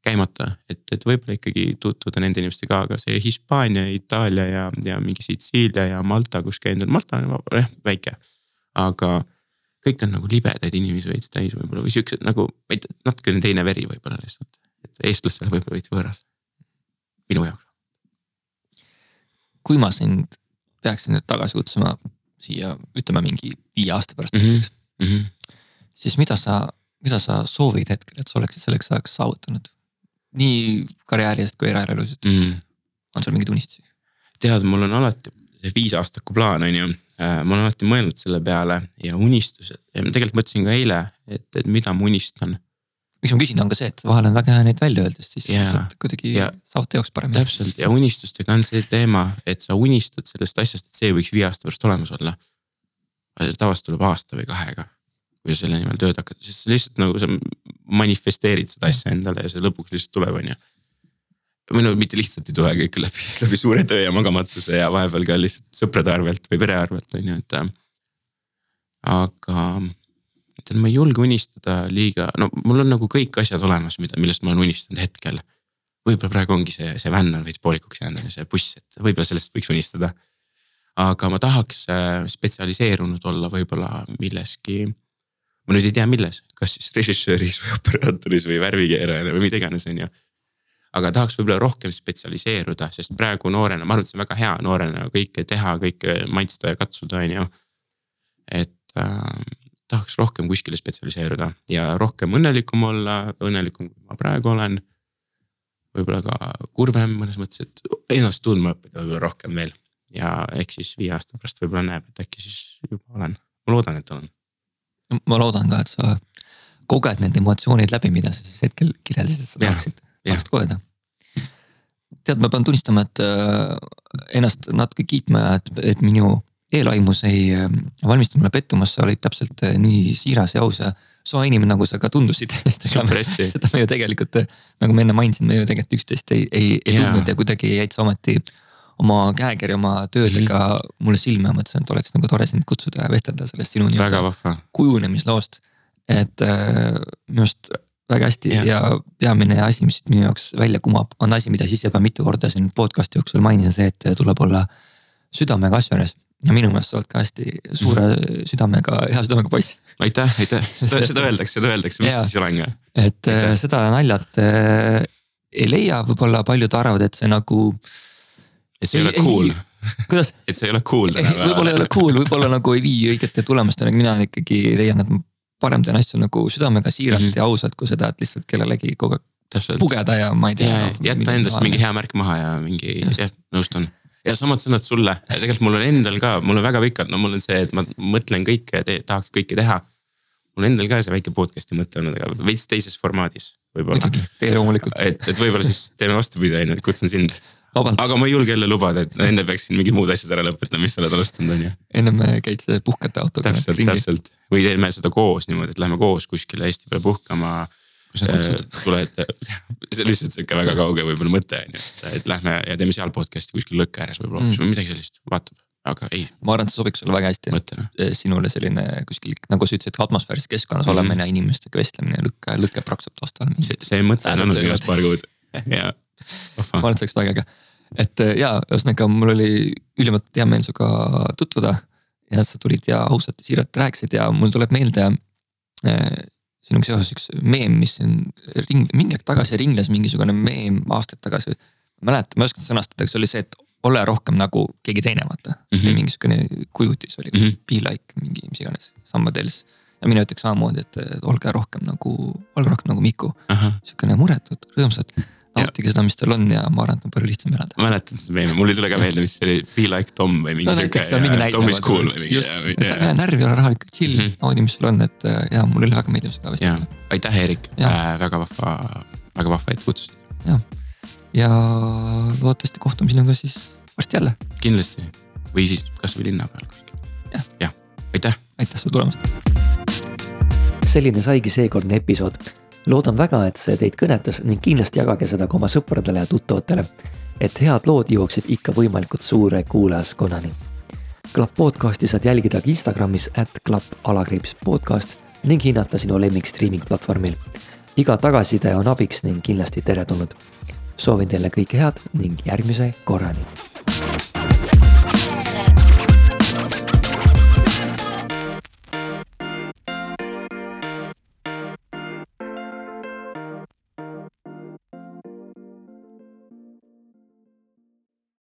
käimata, et, et võib-olla ikkagi tutvuda nende inimestega, aga see Hispaania, Itaalia ja, ja mingi Sitsiilia ja Malta, kus käinud on, Malta on jah väike. aga kõik on nagu libedaid inimesi veits täis võib-olla või siuksed nagu, natukene teine veri võib-olla lihtsalt. et eestlastele võib-olla veits võõras. minu jaoks. kui ma sind peaksin nüüd tagasi kutsuma siia, ütleme mingi viie aasta pärast Mhm. näiteks Mm -hmm. siis mida sa, mida sa soovid hetkel, et sa oleksid selleks ajaks saavutanud? Nii karjäärist kui eraelus, Mm on sul mingeid unistusi? tead, mul on alati see viisaastaku plaan on ju, ma olen alati mõelnud selle peale ja unistused ja ma tegelikult mõtlesin ka eile, et, et mida ma unistan. miks ma küsin, on ka see, et vahel on väga hea neid välja öelda, siis Jaa. saad kuidagi Ja- saavad teoks paremini. täpselt ja unistustega on see teema, et sa unistad sellest asjast, et see võiks viie aasta pärast olemas olla. tavaliselt tuleb aasta või kahega, kui sa selle nimel tööd hakkad, sest sa lihtsalt nagu sa manifesteerid seda asja endale ja see lõpuks lihtsalt tuleb, on ju. või no mitte lihtsalt ei tule, kõik läbi, läbi suure töö ja magamatuse ja vahepeal ka lihtsalt sõprade arvelt või pere arvelt on ju, et. äh, aga tead, ma ei julge unistada liiga, no mul on nagu kõik asjad olemas, mida, millest ma olen unistanud hetkel võib-olla praegu ongi see, see vänn on veits poolikuks jäänud, on ju see buss, et võib-olla sellest võiks unistada. aga ma tahaks äh, spetsialiseerunud olla võib-olla milleski. Ma nüüd ei tea, milles, kas siis režissööris või operaatoris või värvikeerajana või mida iganes, on ju. aga tahaks võib-olla rohkem spetsialiseeruda, sest praegu noorena, ma arvan, et see on väga hea noorena kõike teha, kõike maitsta ja katsuda, on ju. et äh, tahaks rohkem kuskile spetsialiseeruda ja rohkem õnnelikum olla, õnnelikum kui ma praegu olen võib-olla ka kurvem mõnes mõttes, et ennast tundma õppida võib-olla rohkem veel. ja eks siis viie aasta pärast võib-olla näeb, et äkki siis juba olen, ma loodan, et olen. Ma loodan ka, et sa koged need emotsioonid läbi, mida sa siis hetkel kirjeldasid, et sa tahaksid, tahaksid kogeda. tead, ma pean tunnistama, et äh, ennast natuke kiitma, et, et minu eelaimus ei äh, valmista mulle pettumust, sa olid täpselt äh, nii siiras ja aus ja soe inimene, nagu sa ka tundusid. Seda me ju tegelikult, nagu ma enne mainisin, me ju tegelikult üksteist ei, ei, ei tundnud ja kuidagi jäid sa ometi oma käekirja, oma töödega mm -hmm. mulle silma ja mõtlesin, et oleks nagu tore sind kutsuda ja vestelda sellest sinu väga nii-öelda kujunemisloost. et äh, minu arust väga hästi ja. ja peamine asi, mis siit minu jaoks välja kumab, on asi, mida siis juba mitu korda siin podcast'i jooksul mainisin, see, et tuleb olla südamega asju juures. ja minu meelest sa oled ka hästi suure Mhm. südamega, hea südamega poiss. aitäh, aitäh, seda, seda öeldakse, seda öeldakse, vist siis olen ka. et Aitäh. äh, seda naljat äh, ei leia, võib-olla paljud arvavad, et see nagu. Et see ei ole Ei- cool, ei- kuidas, et see ei ole cool võib-olla ei ole cool, võib-olla nagu ei vii õigete tulemusteni, aga mina ikkagi leian, et parem teen asju nagu südamega, siiralt mm. -hmm. ja ausalt, kui seda, et lihtsalt kellelegi kogu aeg pugeda ja ma ei tea. ja jätta endast mingi hea märk maha ja mingi, jah, nõustun. ja samad sõnad sulle, tegelikult mul on endal ka, mul on väga pikalt, no mul on see, et ma mõtlen kõike, tahaks kõike teha. mul endal ka see väike podcast'i mõte olnud, aga veits teises formaadis võib-olla. muidugi, tee loomulikult, et, et võib-olla siis teeme vastupidi, on ju, kutsun sind. Vabalt, aga ma ei julge jälle lubada, et enne peaksin mingid muud asjad ära lõpetama, mis sa oled alustanud, on ju. ennem käid puhkate autoga täpselt, täpselt või teeme seda koos niimoodi, et lähme koos kuskile Eesti peale puhkama kutsud. tuled, see on lihtsalt sihuke väga kauge võib-olla mõte on ju, et, lähme ja teeme seal podcast'i kuskil lõkke ääres võib-olla hoopis Mm. või midagi sellist, vaatab, aga ei, ma arvan, et see sobiks sulle väga hästi, mõtleme. sinule selline kuskil, nagu sa ütlesid, atmosfääris keskkonnas Mhm. mm -hmm. olemine, inimestega vestlemine, lõkke, lõkke praksub taustal. see, see mõte on olnud viimased paar kuud ja ma arvan, et see oleks väga äge. Et äh, ja ühesõnaga mul oli ülimalt hea meel sinuga tutvuda ja sa tulid ja ausalt ja siiralt rääkisid ja mul tuleb meelde äh, sinuga seoses üks meem, mis siin ring, mingi aeg tagasi ringles mingisugune meem aastaid tagasi. mäletan, ma ei oska sõnastada, see oli see, et ole rohkem nagu keegi teine, vaata mm. -hmm. mingisugune kujutis oli mm. -hmm. be like mingi mis iganes, sambadels. ja mina ütleks samamoodi, et äh, olge rohkem nagu, olge rohkem nagu Miku, sihukene muretud, rõõmsad. Nautige seda, mis teil on ja ma arvan, et on palju lihtsam elada. mäletan seda meemi, mul ei tule ka meelde, mis see oli, Be like Tom või mingi no sihuke. Tom is cool või mingi. just, et ära jää närvi, ole rahulik, chill mm. -hmm. naudi, mis sul on, et äh, ja mul oli väga meeldiv sinuga ja vestelda. aitäh, Eerik Jah. äh,, väga vahva, väga vahva, et kutsusid, ja loodetavasti kohtume sinuga siis varsti jälle. kindlasti või siis kasvõi linna peal kuskil Jah.. jah, aitäh aitäh sulle tulemast. selline saigi seekordne episood. Loodan väga, et see teid kõnetas ning kindlasti jagage seda ka oma sõpradele ja tuttavatele, et head lood jõuaksid ikka võimalikult suure kuulajaskonnani. klapp podcasti saad jälgida ka Instagramis at klapp alakriips podcast ning hinnata sinu lemmik streaming platvormil. iga tagasiside on abiks ning kindlasti teretulnud. soovin teile kõike head ning järgmise korrani